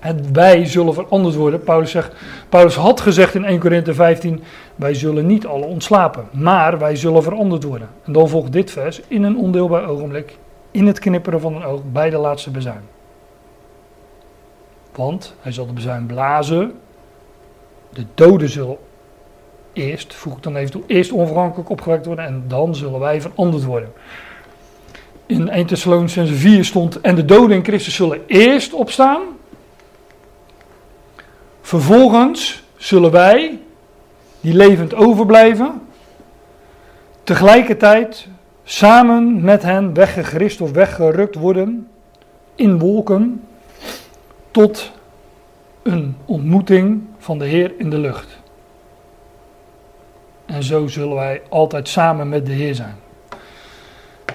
En wij zullen veranderd worden. Paulus, zegt, Paulus had gezegd in 1 Korinthe 15: Wij zullen niet alle ontslapen, maar wij zullen veranderd worden. En dan volgt dit vers: In een ondeelbaar ogenblik, in het knipperen van een oog, bij de laatste bezuin. Want hij zal de bezuin blazen, de doden zullen eerst, voeg ik dan even toe, eerst onvergankelijk opgewekt worden en dan zullen wij veranderd worden. In 1 Thessalonicense 4 stond, en de doden in Christus zullen eerst opstaan, vervolgens zullen wij, die levend overblijven, tegelijkertijd samen met hen weggegrist of weggerukt worden in wolken tot een ontmoeting van de Heer in de lucht. En zo zullen wij altijd samen met de Heer zijn.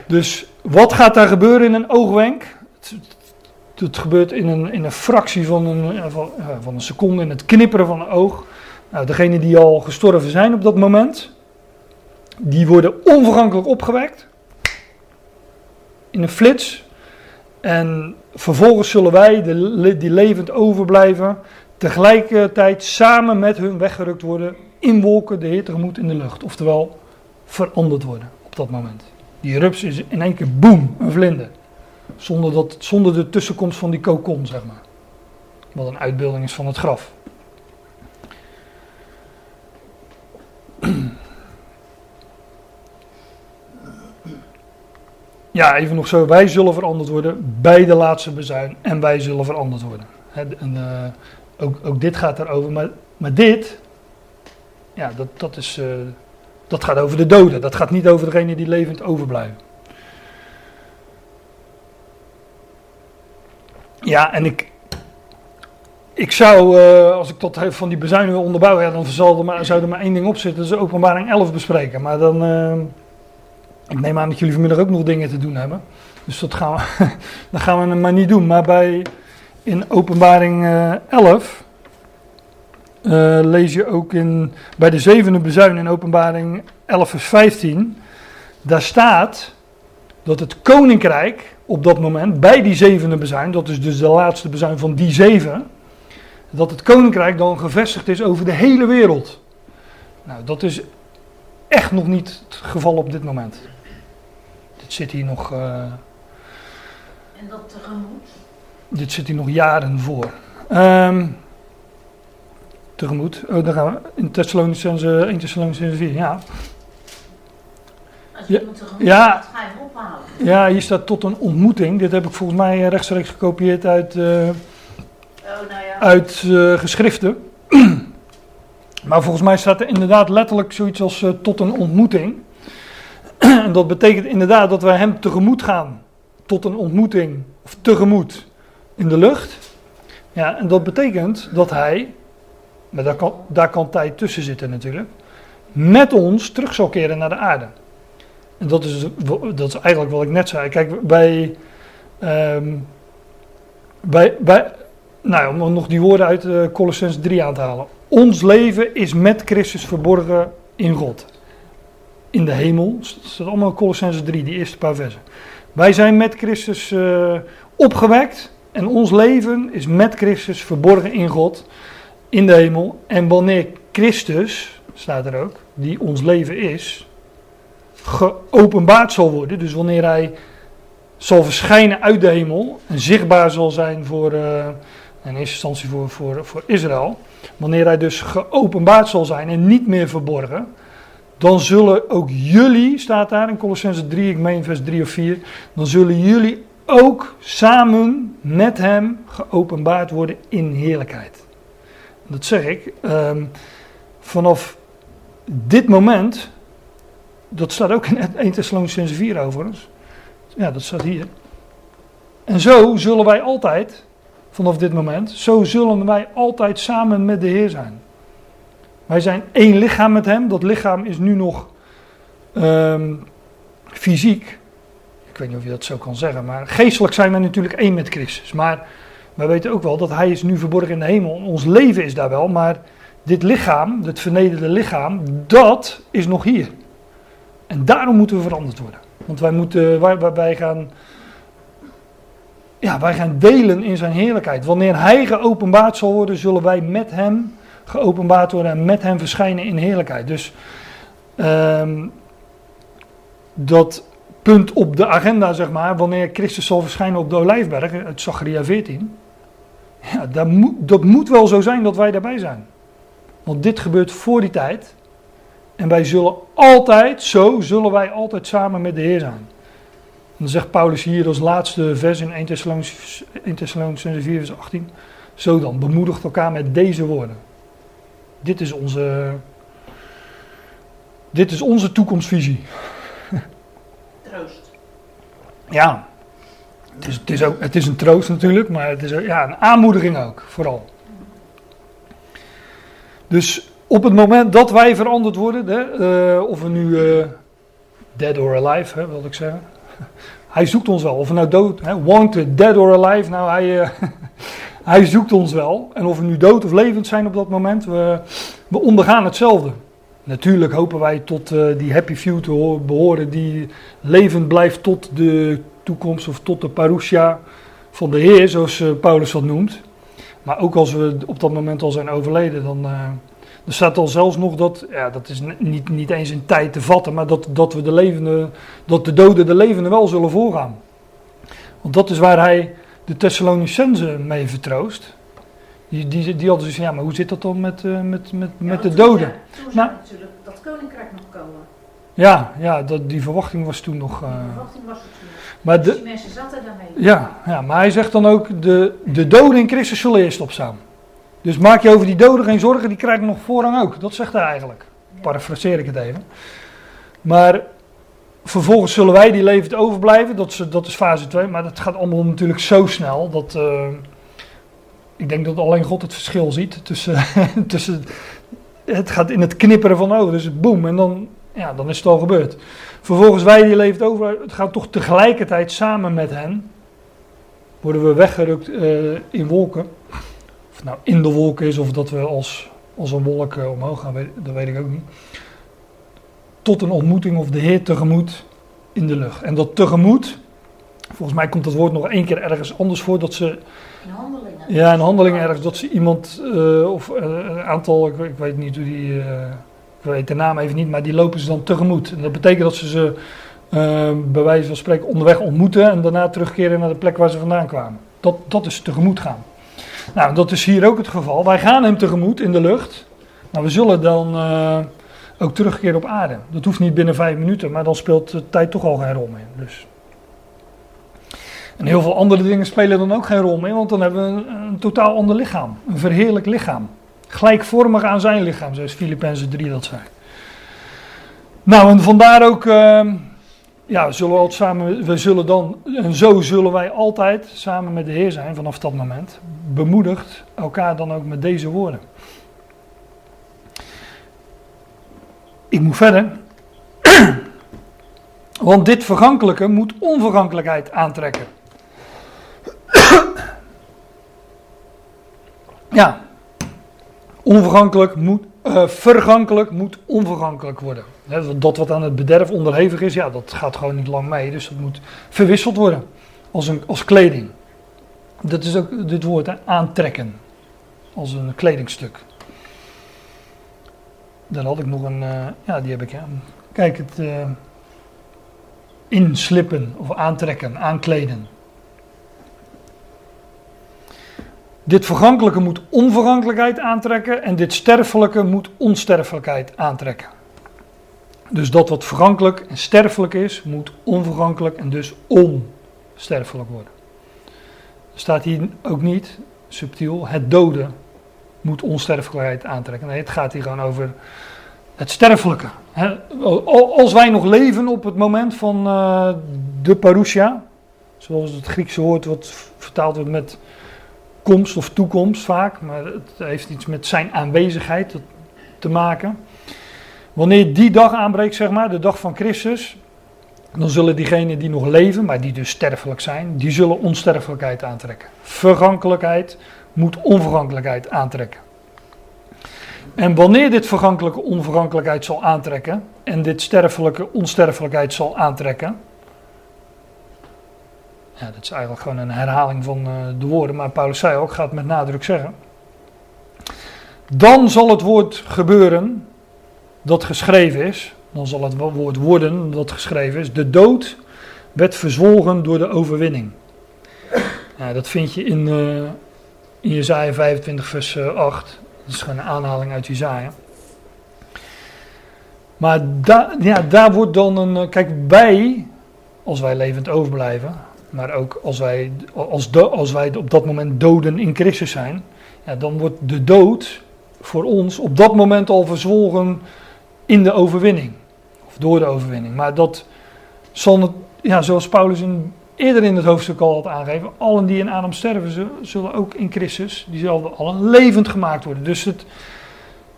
Dus wat gaat daar gebeuren in een oogwenk? Het, het gebeurt in een, in een fractie van een, van, van, een seconde, in het knipperen van een oog. Nou, degenen die al gestorven zijn op dat moment, die worden onvergankelijk opgewekt. In een flits. En vervolgens zullen wij, de, die levend overblijven, tegelijkertijd samen met hun weggerukt worden in wolken de Heer tegemoet in de lucht. Oftewel, veranderd worden op dat moment. Die rups is in één keer boem, een vlinder. Zonder, dat, zonder de tussenkomst van die kokon, zeg maar. Wat een uitbeelding is van het graf. Ja, even nog zo. Wij zullen veranderd worden bij de laatste bezuin. En wij zullen veranderd worden. en, uh, ook, ook, dit gaat erover. Maar, maar dit, ja, dat, dat, is, uh, dat gaat over de doden. Dat gaat niet over degene die levend overblijven. Ja, en ik, ik zou, uh, als ik tot van die bezuin wil onderbouwen, ja, dan zal er maar, zou maar één ding op zitten. Dat is openbaring 11 bespreken. Maar dan, ik neem aan dat jullie vanmiddag ook nog dingen te doen hebben. Dus dat gaan we, dat gaan we maar niet doen. Maar bij, in openbaring uh, 11 lees je ook in, bij de zevende bezuin in openbaring 11 vers 15. Daar staat dat het koninkrijk op dat moment, bij die zevende bezuin, dat is dus de laatste bezuin van die zeven dat het koninkrijk dan gevestigd is over de hele wereld. Nou, dat is echt nog niet het geval op dit moment. Dit zit hier nog. Uh, en dat tegemoet? Dit zit hier nog jaren voor. Um, tegemoet. Oh, daar gaan we. In Thessalonicense 1 Thessalonicense 4, ja. Als je ja, tegemoet ja, gaat, ga je hem ophalen. Ja, hier staat tot een ontmoeting. Dit heb ik volgens mij rechtstreeks gekopieerd uit. Uh, Oh, nou ja. uit uh, geschriften. maar volgens mij staat er inderdaad letterlijk zoiets als uh, tot een ontmoeting. en dat betekent inderdaad dat wij hem tegemoet gaan. Tot een ontmoeting, of tegemoet in de lucht. Ja, en dat betekent dat hij, maar daar kan, tijd tussen zitten natuurlijk, met ons terug zal keren naar de aarde. En dat is, dat is eigenlijk wat ik net zei. Kijk, bij, bij, bij, nou, om nog die woorden uit uh, Colossens 3 aan te halen. Ons leven is met Christus verborgen in God. In de hemel. Dat staat allemaal Colossens 3, die eerste paar versen. Wij zijn met Christus uh, opgewekt. En ons leven is met Christus verborgen in God. In de hemel. En wanneer Christus, staat er ook, die ons leven is, geopenbaard zal worden. Dus wanneer hij zal verschijnen uit de hemel en zichtbaar zal zijn voor, uh, in eerste instantie voor, voor, voor Israël. Wanneer hij dus geopenbaard zal zijn en niet meer verborgen. Dan zullen ook jullie, staat daar in Colossense 3, ik meen vers 3 of 4. Dan zullen jullie ook samen met hem geopenbaard worden in heerlijkheid. Dat zeg ik. Um, vanaf dit moment. Dat staat ook in 1 Thessalonicense 4 overigens. Ja, dat staat hier. En zo zullen wij altijd vanaf dit moment. Zo zullen wij altijd samen met de Heer zijn. Wij zijn één lichaam met Hem. Dat lichaam is nu nog um, fysiek. Ik weet niet of je dat zo kan zeggen. Maar geestelijk zijn wij natuurlijk één met Christus. Maar wij weten ook wel dat Hij is nu verborgen in de hemel. Ons leven is daar wel. Maar dit lichaam, dit vernederde lichaam, dat is nog hier. En daarom moeten we veranderd worden. Want wij, moeten, wij, wij gaan ja, wij gaan delen in zijn heerlijkheid. Wanneer hij geopenbaard zal worden, zullen wij met hem geopenbaard worden en met hem verschijnen in heerlijkheid. Dus um, dat punt op de agenda, zeg maar, wanneer Christus zal verschijnen op de Olijfberg, uit Zacharia 14. Ja, dat moet, dat moet wel zo zijn dat wij daarbij zijn. Want dit gebeurt voor die tijd. En wij zullen altijd, zo zullen wij altijd samen met de Heer zijn dan zegt Paulus hier als laatste vers in 1 Thessalonians 4 vers 18. Zo dan, bemoedigt elkaar met deze woorden. Dit is onze, dit is onze toekomstvisie. Troost. Ja, het is, het is, een troost natuurlijk, maar het is ja, een aanmoediging ook, vooral. Dus op het moment dat wij veranderd worden, hè, uh, of we nu uh, dead or alive, hè, wil ik zeggen, hij zoekt ons wel. Of we nou dood, hè, wanted, dead or alive, nou hij, uh, hij zoekt ons wel. En of we nu dood of levend zijn op dat moment, we, we ondergaan hetzelfde. Natuurlijk hopen wij tot die happy few te behoren die levend blijft tot de toekomst of tot de parousia van de Heer, zoals uh, Paulus dat noemt. Maar ook als we op dat moment al zijn overleden, dan, Er staat al zelfs nog dat, ja, dat is niet, niet eens in tijd te vatten, maar dat, dat, we de levende, dat de doden de levenden wel zullen voorgaan. Want dat is waar hij de Thessalonicense mee vertroost. Die, die, die hadden dus ja, maar hoe zit dat dan met, uh, met, met, Ja, met de doden? Toen zou natuurlijk dat koninkrijk nog komen. Ja, ja dat, die verwachting was toen nog. eh, Die verwachting was toen. Maar Dus de, die mensen zaten daarmee. ja, ja, maar hij zegt dan ook: de, de doden in Christus zullen eerst opstaan. Dus maak je over die doden geen zorgen, die krijgen nog voorrang ook. Dat zegt hij eigenlijk. Ja. Parafraseer ik het even. Maar vervolgens zullen wij die levend overblijven. Dat is, dat is fase 2. Maar dat gaat allemaal natuurlijk zo snel. Dat, eh, ik denk dat alleen God het verschil ziet. Tussen, tussen, het gaat in het knipperen van ogen. Dus boem. En dan, ja, dan is het al gebeurd. Vervolgens wij die levend over. Het gaat toch tegelijkertijd samen met hen. Worden we weggerukt eh, in wolken. Of het nou in de wolken is of dat we als, als een wolk eh, omhoog gaan. weet- Dat weet ik ook niet tot een ontmoeting of de Heer tegemoet in de lucht. En dat tegemoet, volgens mij komt dat woord nog één keer ergens anders voor, dat ze, In handelingen. ja, een handeling ergens, dat ze iemand, eh, of een aantal, ik, weet- ik weet niet hoe die, ik weet de naam even niet, maar die lopen ze dan tegemoet. En dat betekent dat ze ze, eh, bij wijze van spreken, onderweg ontmoeten en daarna terugkeren naar de plek waar ze vandaan kwamen. Dat, dat is tegemoet gaan. Nou, dat is hier ook het geval. Wij gaan hem tegemoet in de lucht, maar we zullen dan... eh, ook terugkeren op aarde. Dat hoeft niet binnen vijf minuten, maar dan speelt de tijd toch al geen rol meer. Dus. En heel veel andere dingen spelen dan ook geen rol meer, want dan hebben we een, een totaal ander lichaam. Een verheerlijk lichaam. Gelijkvormig aan zijn lichaam, zoals Filippenzen 3 dat zei. Nou, en vandaar ook, ehm, ja, we zullen, altijd samen, we zullen dan, en zo zullen wij altijd samen met de Heer zijn vanaf dat moment. Bemoedigt elkaar dan ook met deze woorden. Ik moet verder. Want dit vergankelijke moet onvergankelijkheid aantrekken. ja. Onvergankelijk moet, eh, vergankelijk moet onvergankelijk worden. Dat wat aan het bederf onderhevig is, ja, dat gaat gewoon niet lang mee. Dus dat moet verwisseld worden. Als, een, als kleding. Dat is ook dit woord, aantrekken. Als een kledingstuk. Dan had ik nog een, eh, ja, die heb ik. Ja. Kijk, het eh, inslippen of aantrekken, aankleden. Dit vergankelijke moet onvergankelijkheid aantrekken en dit sterfelijke moet onsterfelijkheid aantrekken. Dus dat wat vergankelijk en sterfelijk is, moet onvergankelijk en dus onsterfelijk worden. Er staat hier ook niet, subtiel, het doden moet onsterfelijkheid aantrekken. Nee, het gaat hier gewoon over het sterfelijke. Als wij nog leven op het moment van eh, de parousia, zoals het Griekse woord wat vertaald wordt met komst of toekomst vaak, maar het heeft iets met zijn aanwezigheid te- maken. Wanneer die dag aanbreekt, zeg maar, de dag van Christus, dan zullen diegenen die nog leven, maar die dus sterfelijk zijn, die zullen onsterfelijkheid aantrekken. Vergankelijkheid moet onvergankelijkheid aantrekken. En wanneer dit vergankelijke onvergankelijkheid zal aantrekken en dit sterfelijke onsterfelijkheid zal aantrekken. Ja, dat is eigenlijk gewoon een herhaling van eh, de woorden, maar Paulus zei ook, gaat met nadruk zeggen. Dan zal het woord gebeuren dat geschreven is. Dan zal het woord worden dat geschreven is. De dood werd verzwolgen door de overwinning. Ja, dat vind je in, eh in Jezaja 25 vers eh, 8. Dat is gewoon een aanhaling uit Jezaja. Maar da, ja, daar wordt dan een... eh, Kijk, wij, als wij levend overblijven... Maar ook als wij, als, als wij op dat moment doden in Christus zijn... Ja, dan wordt de dood voor ons op dat moment al verzwolgen in de overwinning. Of door de overwinning. Maar dat zal, het, ja, zoals Paulus in, eerder in het hoofdstuk al had aangegeven... Allen die in Adam sterven, zullen, zullen ook in Christus, die zullen allen levend gemaakt worden. Dus het,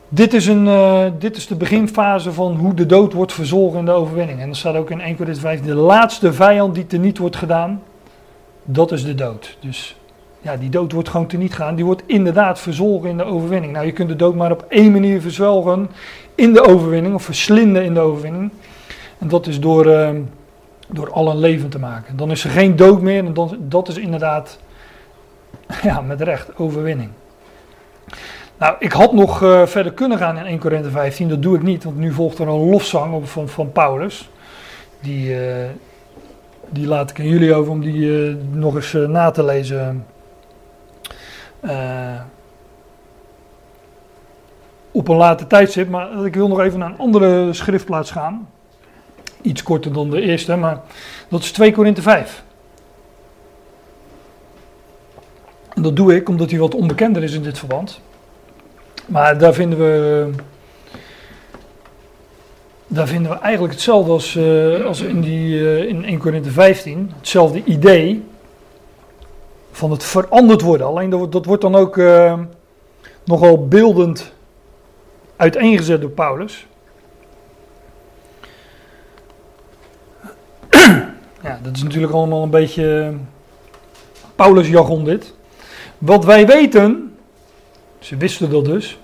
dit, is een, uh, dit is de beginfase van hoe de dood wordt verzwolgen in de overwinning. En er staat ook in 1 Corinthië 5, de laatste vijand die teniet wordt gedaan, dat is de dood. Dus ja, die dood wordt gewoon teniet gedaan. Die wordt inderdaad verzwolgen in de overwinning. Nou, je kunt de dood maar op één manier verzwelgen in de overwinning, of verslinden in de overwinning. En dat is door, uh, door allen levend te maken. Dan is er geen dood meer en dat is inderdaad, ja, met recht, overwinning. Nou, ik had nog uh, verder kunnen gaan in 1 Korinthe 15, dat doe ik niet, want nu volgt er een lofzang op, van, van Paulus. Die, uh, die laat ik aan jullie over om die uh, nog eens na te lezen. op een later tijdstip, maar ik wil nog even naar een andere schriftplaats gaan. Iets korter dan de eerste, maar dat is 2 Korinthe 5. En dat doe ik omdat hij wat onbekender is in dit verband. Maar daar vinden we. Daar vinden we eigenlijk hetzelfde als, uh, als in, die, uh, in 1 Korinthe 15. Hetzelfde idee van het veranderd worden. Alleen dat, wordt dan ook uh, nogal beeldend uiteengezet door Paulus. ja, dat is natuurlijk allemaal een beetje Paulus jargon dit. Wat wij weten, ze wisten dat dus.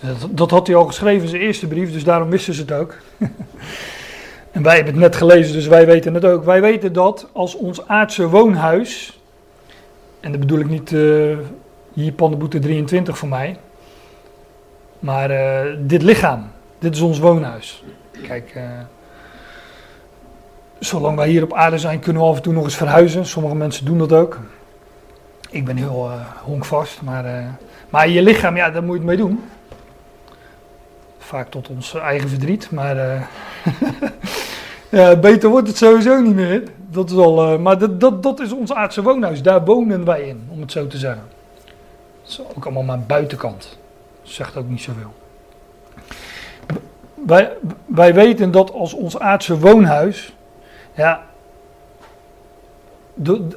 Dat, dat, had hij al geschreven in zijn eerste brief, dus daarom wisten ze het ook. en wij hebben het net gelezen, dus wij weten het ook. Wij weten dat als ons aardse woonhuis, en dat bedoel ik niet uh, hier Pannenboete 23 voor mij, maar uh, dit lichaam, dit is ons woonhuis. Kijk, uh, zolang wij hier op aarde zijn, kunnen we af en toe nog eens verhuizen. Sommige mensen doen dat ook. Ik ben heel uh, honkvast, maar, maar je lichaam, ja, daar moet je het mee doen. Vaak tot ons eigen verdriet, maar uh, ja, beter wordt het sowieso niet meer. Dat is al, maar dat, dat, dat is ons aardse woonhuis, daar wonen wij in, om het zo te zeggen. Dat is ook allemaal maar buitenkant. Zegt ook niet zoveel. Wij, wij weten dat als ons aardse woonhuis, ja,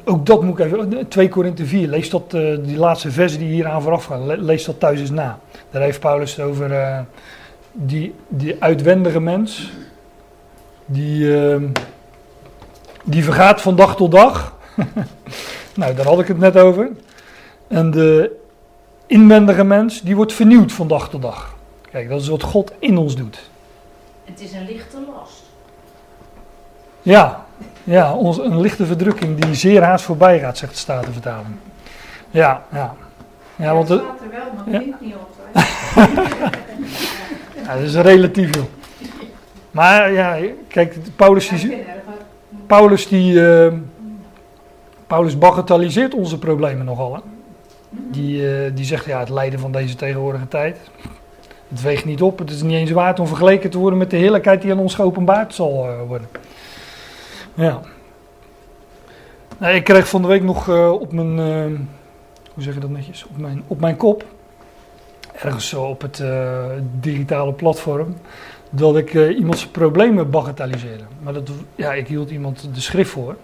ook dat moet ik even. 2 Korinthe 4, lees dat, uh, die laatste versen die hier aan vooraf gaan, lees dat thuis eens na. Daar heeft Paulus het over uh, die, die uitwendige mens, die, uh, die vergaat van dag tot dag. nou, daar had ik het net over. En de inwendige mens, die wordt vernieuwd van dag tot dag. Kijk, dat is wat God in ons doet. Het is een lichte last. Ja, ja, ons, een lichte verdrukking die zeer haast voorbij gaat, zegt de Statenvertaling. Ja, ja. Ja, want het staat er wel, maar het ja. niet op. ja, dat is relatief, joh. Maar ja, kijk, Paulus die, Paulus, die, uh, Paulus bagatelliseert onze problemen nogal. Hè? Die, uh, die zegt, ja, het lijden van deze tegenwoordige tijd, het weegt niet op. Het is niet eens waard om vergeleken te worden met de heerlijkheid die aan ons geopenbaard zal uh, worden. Ja. Nou, ik kreeg van de week nog uh, op mijn, uh, hoe zeg je dat netjes, op mijn, op mijn kop, ergens zo op het uh, digitale platform, dat ik iemands problemen bagatelliseerde. Maar dat, ja, ik hield iemand de schrift voor.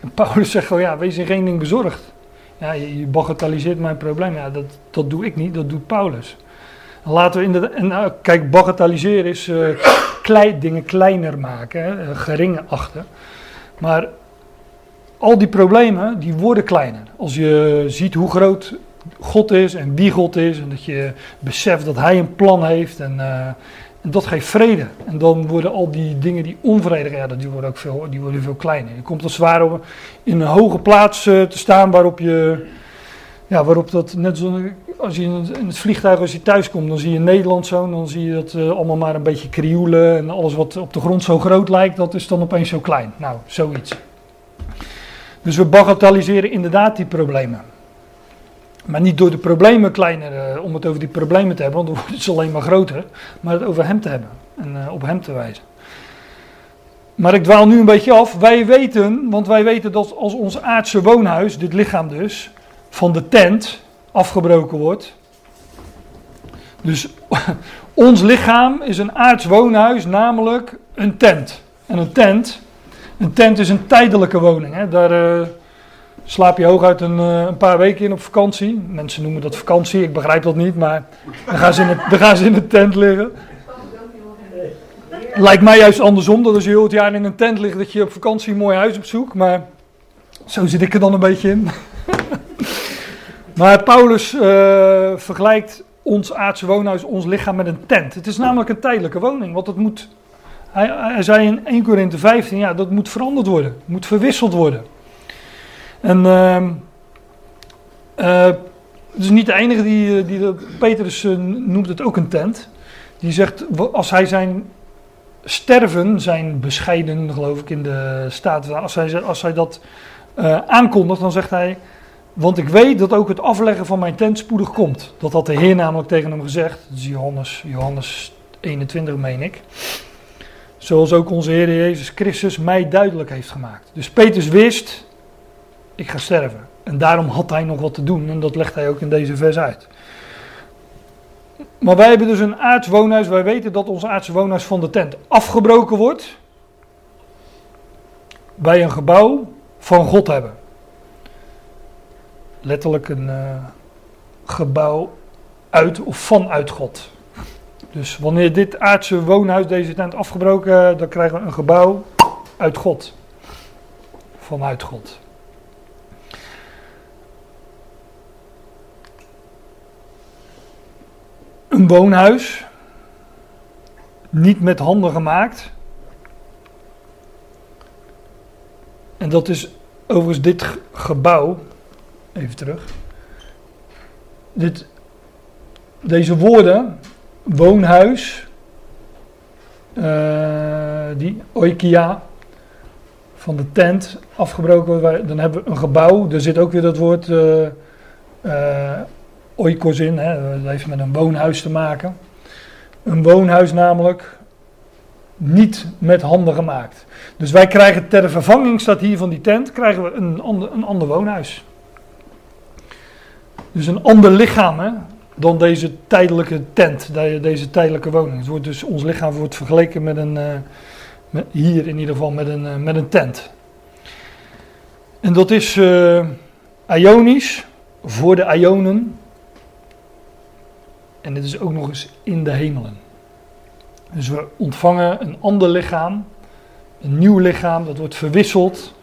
En Paulus zegt gewoon, ja, wees in geen ding bezorgd. Ja, je, je bagatelliseert mijn probleem. Ja, dat, dat doe ik niet, dat doet Paulus. Laten we inderdaad, en, uh, kijk, bagatelliseren is uh, dingen kleiner maken, hè, uh, geringe achten. Maar al die problemen, die worden kleiner. Als je ziet hoe groot God is en wie God is. En dat je beseft dat Hij een plan heeft. En, uh, en dat geeft vrede. En dan worden al die dingen die onvredig, ja, die worden ook veel, die worden veel kleiner. Je komt als het ware in een hoge plaats te staan waarop je... Ja, waarop dat net zo, als je in het vliegtuig, als je thuis komt, dan zie je Nederland zo, dan zie je dat uh, allemaal maar een beetje krioelen en alles wat op de grond zo groot lijkt, dat is dan opeens zo klein. Nou, zoiets. Dus we bagatelliseren inderdaad die problemen. Maar niet door de problemen kleiner, uh, om het over die problemen te hebben, want dan wordt het alleen maar groter, maar het over hem te hebben en uh, op hem te wijzen. Maar ik dwaal nu een beetje af. Wij weten, want wij weten dat als ons aardse woonhuis, dit lichaam dus, van de tent afgebroken wordt. Dus ons lichaam is een aards woonhuis, namelijk een tent. En een tent, een tent is een tijdelijke woning. Hè. Daar uh, slaap je hooguit een, uh, een paar weken in op vakantie. Mensen noemen dat vakantie, ik begrijp dat niet, maar dan gaan ze in, dan gaan ze in een tent liggen. Lijkt mij juist andersom, dat als je heel het jaar in een tent ligt, dat je op vakantie een mooi huis opzoekt. Maar zo zit ik er dan een beetje in. Maar Paulus uh, vergelijkt ons aardse woonhuis, ons lichaam met een tent. Het is namelijk een tijdelijke woning, want het moet, hij, hij zei in 1 Korinthe 15, ja, dat moet veranderd worden, moet verwisseld worden. En uh, uh, Het is niet de enige die, die Petrus noemt het ook een tent. Die zegt, als hij zijn sterven, zijn bescheiden, geloof ik in de staat, als hij, als hij dat aankondigt, dan zegt hij, want ik weet dat ook het afleggen van mijn tent spoedig komt. Dat had de Heer namelijk tegen hem gezegd. Dat is Johannes, Johannes 21, meen ik. Zoals ook onze Heer Jezus Christus mij duidelijk heeft gemaakt. Dus Petrus wist, ik ga sterven. En daarom had hij nog wat te doen. En dat legt hij ook in deze vers uit. Maar wij hebben dus een aards woonhuis. Wij weten dat ons aardse woonhuis van de tent afgebroken wordt. Wij een gebouw van God hebben. Letterlijk een uh, gebouw uit of vanuit God. Dus wanneer dit aardse woonhuis, deze tent afgebroken, dan krijgen we een gebouw uit God. Vanuit God. Een woonhuis, niet met handen gemaakt. En dat is overigens dit gebouw, even terug. Dit, deze woorden, woonhuis, uh, die oikia van de tent afgebroken, dan hebben we een gebouw. Er zit ook weer dat woord uh, oikos in, hè, dat heeft met een woonhuis te maken. Een woonhuis namelijk niet met handen gemaakt. Dus wij krijgen ter vervanging, staat hier van die tent, krijgen we een een ander woonhuis. Dus een ander lichaam dan deze tijdelijke tent, deze tijdelijke woning. Het wordt dus, ons lichaam wordt vergeleken met een, uh, met, hier in ieder geval met een, uh, met een tent. En dat is uh, Ionisch, voor de Ionen. En dit is ook nog eens in de hemelen. Dus we ontvangen een ander lichaam, een nieuw lichaam, dat wordt verwisseld.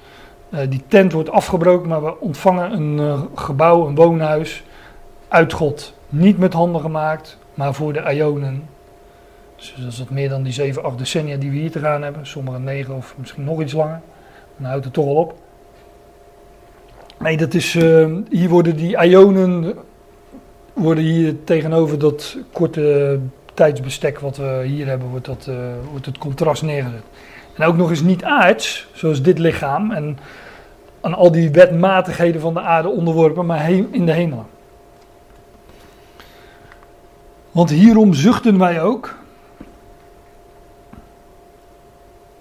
Uh, die tent wordt afgebroken, maar we ontvangen een uh, gebouw, een woonhuis uit God. Niet met handen gemaakt, maar voor de Ionen. Dus dat is wat meer dan die 7, 8 decennia die we hier te gaan hebben. Sommige 9 of misschien nog iets langer. Dan houdt het toch al op. Nee, dat is, uh, hier worden die Ionen worden hier tegenover dat korte tijdsbestek wat we hier hebben, wordt, dat, wordt het contrast neergezet. En ook nog eens niet aards, zoals dit lichaam, en aan al die wetmatigheden van de aarde onderworpen, maar in de hemelen. Want hierom zuchten wij ook.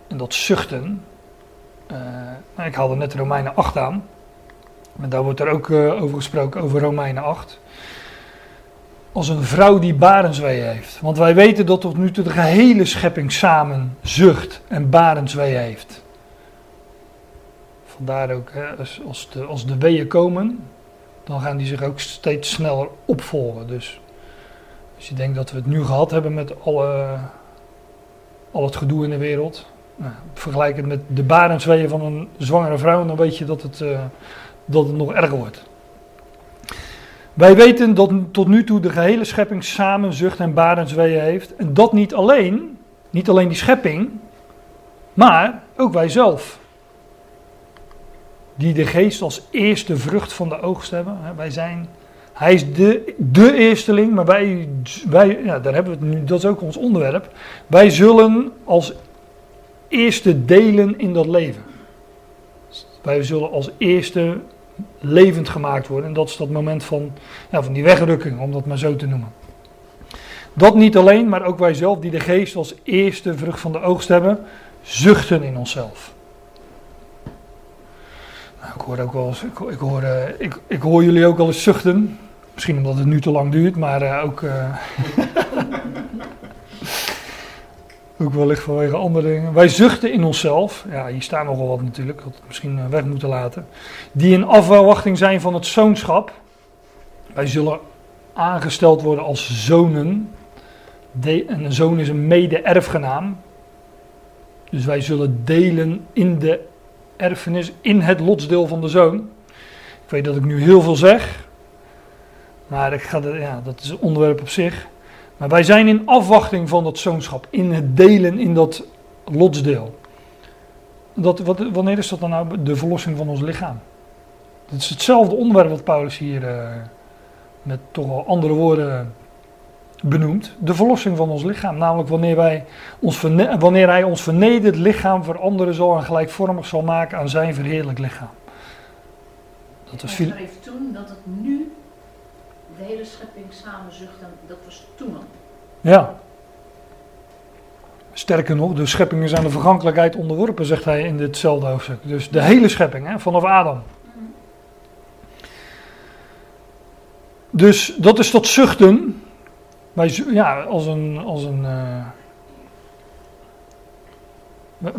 En dat zuchten, uh, ik haalde net Romeinen 8 aan. En daar wordt er ook uh, over gesproken, over Romeinen 8 als een vrouw die barensweeën heeft. Want wij weten dat tot nu toe de gehele schepping samen zucht en barensweeën heeft. Vandaar ook, hè, als, de, als de weeën komen, dan gaan die zich ook steeds sneller opvolgen. Dus als je denkt dat we het nu gehad hebben met alle, al het gedoe in de wereld, nou, vergelijk het met de barensweeën van een zwangere vrouw, dan weet je dat het, uh, dat het nog erger wordt. Wij weten dat tot nu toe de gehele schepping samen zucht en barensweeën heeft. En dat niet alleen, niet alleen die schepping, maar ook wij zelf. Die de geest als eerste vrucht van de oogst hebben. Wij zijn, hij is de, de eersteling, maar wij, wij ja, daar hebben we het nu, dat is ook ons onderwerp. Wij zullen als eerste delen in dat leven. Wij zullen als eerste levend gemaakt worden. En dat is dat moment van, ja, van die wegrukking, om dat maar zo te noemen. Dat niet alleen, maar ook wij zelf, die de geest als eerste vrucht van de oogst hebben, zuchten in onszelf. Ik hoor ook wel eens, ik, hoor, uh, ik, ik, hoor jullie ook wel eens zuchten. Misschien omdat het nu te lang duurt, maar uh, ook. Uh, Ook wellicht vanwege andere dingen. Wij zuchten in onszelf. Ja, hier staan nogal wat natuurlijk. Had het misschien eh, weg moeten laten. Die in afwachting zijn van het zoonschap. Wij zullen aangesteld worden als zonen. De, en een zoon is een mede-erfgenaam. Dus wij zullen delen in de erfenis, in het lotsdeel van de zoon. Ik weet dat ik nu heel veel zeg. Maar ik ga ja, dat is een onderwerp op zich. Maar wij zijn in afwachting van dat zoonschap, in het delen in dat lotsdeel. Dat, wat, wanneer is dat dan nou de verlossing van ons lichaam? Het is hetzelfde onderwerp wat Paulus hier uh, met toch wel andere woorden benoemd, de verlossing van ons lichaam. Namelijk wanneer, wij ons wanneer hij ons vernederd lichaam veranderen zal en gelijkvormig zal maken aan zijn verheerlijk lichaam. Dat was hij schreef toen dat het nu de hele schepping samen zucht en dat was toen al. Ja. Sterker nog, de schepping is aan de vergankelijkheid onderworpen, zegt hij in ditzelfde hoofdstuk. Dus de hele schepping, hè, vanaf Adam. Dus dat is tot zuchten. Wij, ja, een. Een uh,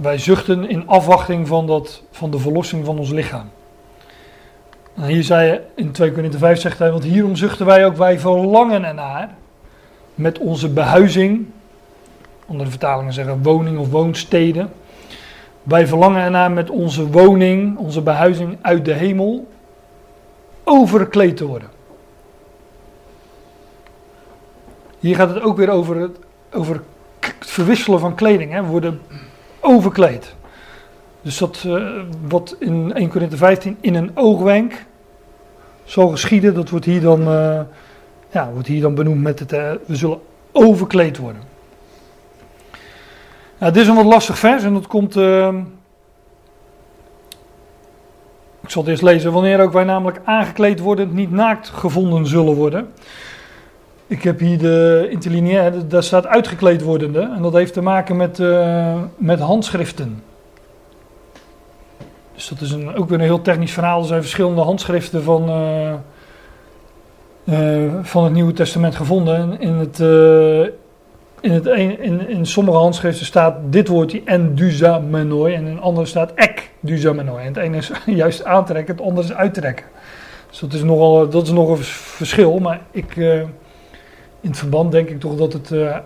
wij zuchten in afwachting van, dat, van de verlossing van ons lichaam. En hier zei in 2 Korinther 5 zegt hij, want hierom zuchten wij ook, wij verlangen ernaar met onze behuizing, andere vertalingen zeggen woning of woonsteden. Wij verlangen ernaar met onze woning, onze behuizing uit de hemel, overkleed te worden. Hier gaat het ook weer over het, over verwisselen van kleding. Hè. We worden overkleed. Dus dat uh, wat in 1 Corinthië 15 in een oogwenk zal geschieden, dat wordt hier dan, uh, ja, wordt hier dan benoemd met het, uh, we zullen overkleed worden. Nou, dit is een wat lastig vers en dat komt, ik zal het eerst lezen, wanneer ook wij namelijk aangekleed worden, niet naakt gevonden zullen worden. Ik heb hier de interlineair, daar staat uitgekleed wordende. En dat heeft te maken met, uh, met handschriften. Dus dat is een, ook weer een heel technisch verhaal. Er zijn verschillende handschriften van, uh, uh, van het Nieuwe Testament gevonden. In, het, in, het in, in sommige handschriften staat dit woordje en duzamenoi. En in andere staat ek duzamenoi. En het ene is juist aantrekken, het andere is uittrekken. Dus dat is nogal dat is nog een verschil. Maar ik in het verband denk ik toch dat, het, uh,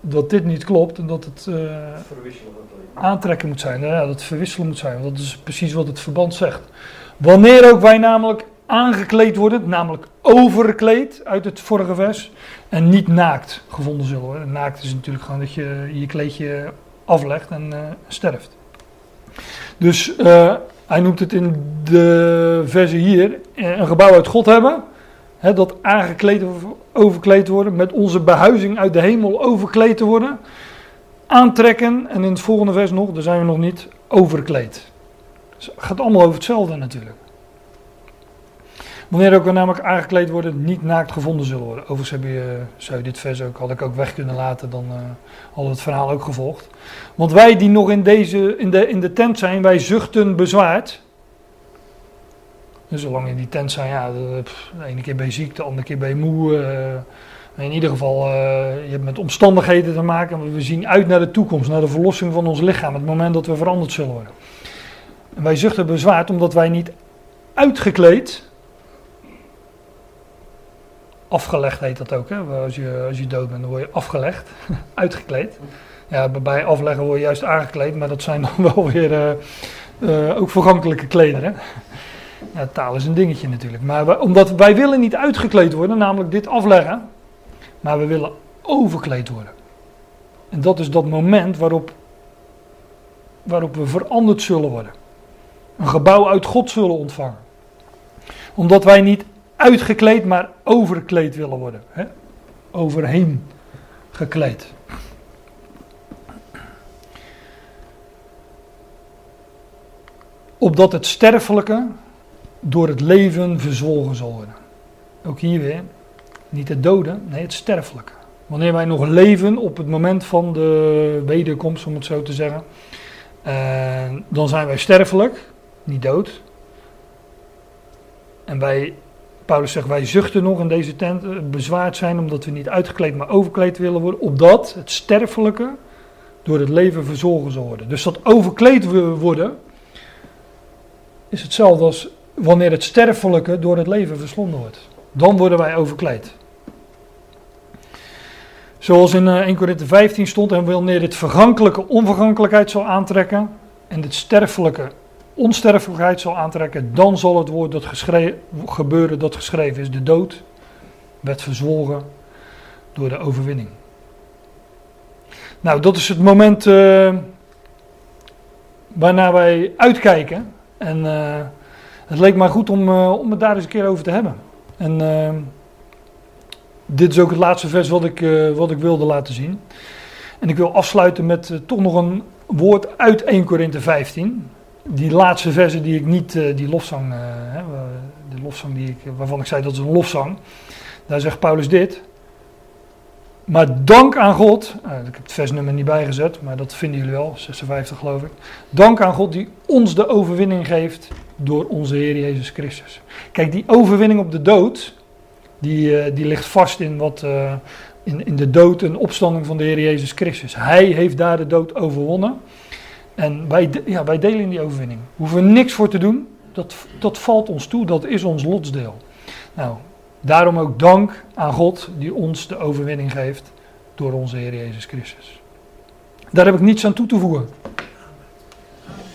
dat dit niet klopt en dat het uh, aantrekken moet zijn. Ja, dat het verwisselen moet zijn. Want dat is precies wat het verband zegt. Wanneer ook wij namelijk aangekleed worden, namelijk overkleed uit het vorige vers, en niet naakt gevonden zullen worden. Naakt is natuurlijk gewoon dat je je kleedje aflegt en uh, sterft. Dus hij noemt het in de verse hier een gebouw uit God hebben dat aangekleed overkleed worden, met onze behuizing uit de hemel overkleed te worden, aantrekken en in het volgende vers nog, daar zijn we nog niet, overkleed. Dus het gaat allemaal over hetzelfde natuurlijk. Wanneer ook we namelijk aangekleed worden, niet naakt gevonden zullen worden. Overigens heb je, zou je dit vers ook, had ik ook weg kunnen laten, dan uh, hadden we het verhaal ook gevolgd. Want wij die nog in, deze, in, de, in de tent zijn, wij zuchten bezwaard. Dus zolang in die tent zijn, ja, de, ene keer ben je ziek, de andere keer ben je moe. Uh, in ieder geval, uh, je hebt met omstandigheden te maken. We zien uit naar de toekomst, naar de verlossing van ons lichaam. Het moment dat we veranderd zullen worden. En wij zuchten bezwaard omdat wij niet uitgekleed. Afgelegd heet dat ook, hè? Als, je, als je dood bent, dan word je afgelegd. Uitgekleed. Ja, bij afleggen word je juist aangekleed, maar dat zijn dan wel weer uh, ook vergankelijke klederen. Ja, taal is een dingetje natuurlijk. Maar omdat wij willen niet uitgekleed worden, namelijk dit afleggen. Maar we willen overkleed worden. En dat is dat moment waarop, waarop we veranderd zullen worden. Een gebouw uit God zullen ontvangen. Omdat wij niet uitgekleed, maar overkleed willen worden. Hè? Overheen gekleed. Opdat het sterfelijke door het leven verzwolgen zal worden. Ook hier weer, niet het doden, nee het sterfelijke. Wanneer wij nog leven op het moment van de wederkomst, om het zo te zeggen, uh, dan zijn wij sterfelijk, niet dood. En wij, Paulus zegt, wij zuchten nog in deze tent, eh, bezwaard zijn omdat we niet uitgekleed, maar overkleed willen worden, opdat het sterfelijke door het leven verzorgen zal worden. Dus dat overkleed worden is hetzelfde als wanneer het sterfelijke door het leven verslonden wordt. Dan worden wij overkleed. Zoals in 1 Korinthe 15 stond, en wanneer dit vergankelijke onvergankelijkheid zal aantrekken en dit sterfelijke onsterfelijkheid zal aantrekken, dan zal het woord dat gebeuren dat geschreven is, de dood, werd verzwolgen door de overwinning. Nou, dat is het moment uh, waarnaar wij uitkijken. En uh, het leek mij goed om, uh, om het daar eens een keer over te hebben. En uh, dit is ook het laatste vers wat ik, uh, wat ik wilde laten zien. En ik wil afsluiten met uh, toch nog een woord uit 1 Korinthe 15. Die laatste versen die ik niet, die lofzang, de lofzang die ik, waarvan ik zei dat is een lofzang. Daar zegt Paulus dit. Maar dank aan God, ik heb het versnummer niet bijgezet, maar dat vinden jullie wel, 56 geloof ik. Dank aan God die ons de overwinning geeft door onze Heer Jezus Christus. Kijk, die overwinning op de dood, die, uh, die ligt vast in, wat, uh, in, in de dood en opstanding van de Heer Jezus Christus. Hij heeft daar de dood overwonnen. En wij, ja, wij delen in die overwinning. We hoeven niks voor te doen. Dat, dat valt ons toe, dat is ons lotsdeel. Nou, daarom ook dank aan God die ons de overwinning geeft door onze Heer Jezus Christus. Daar heb ik niets aan toe te voegen.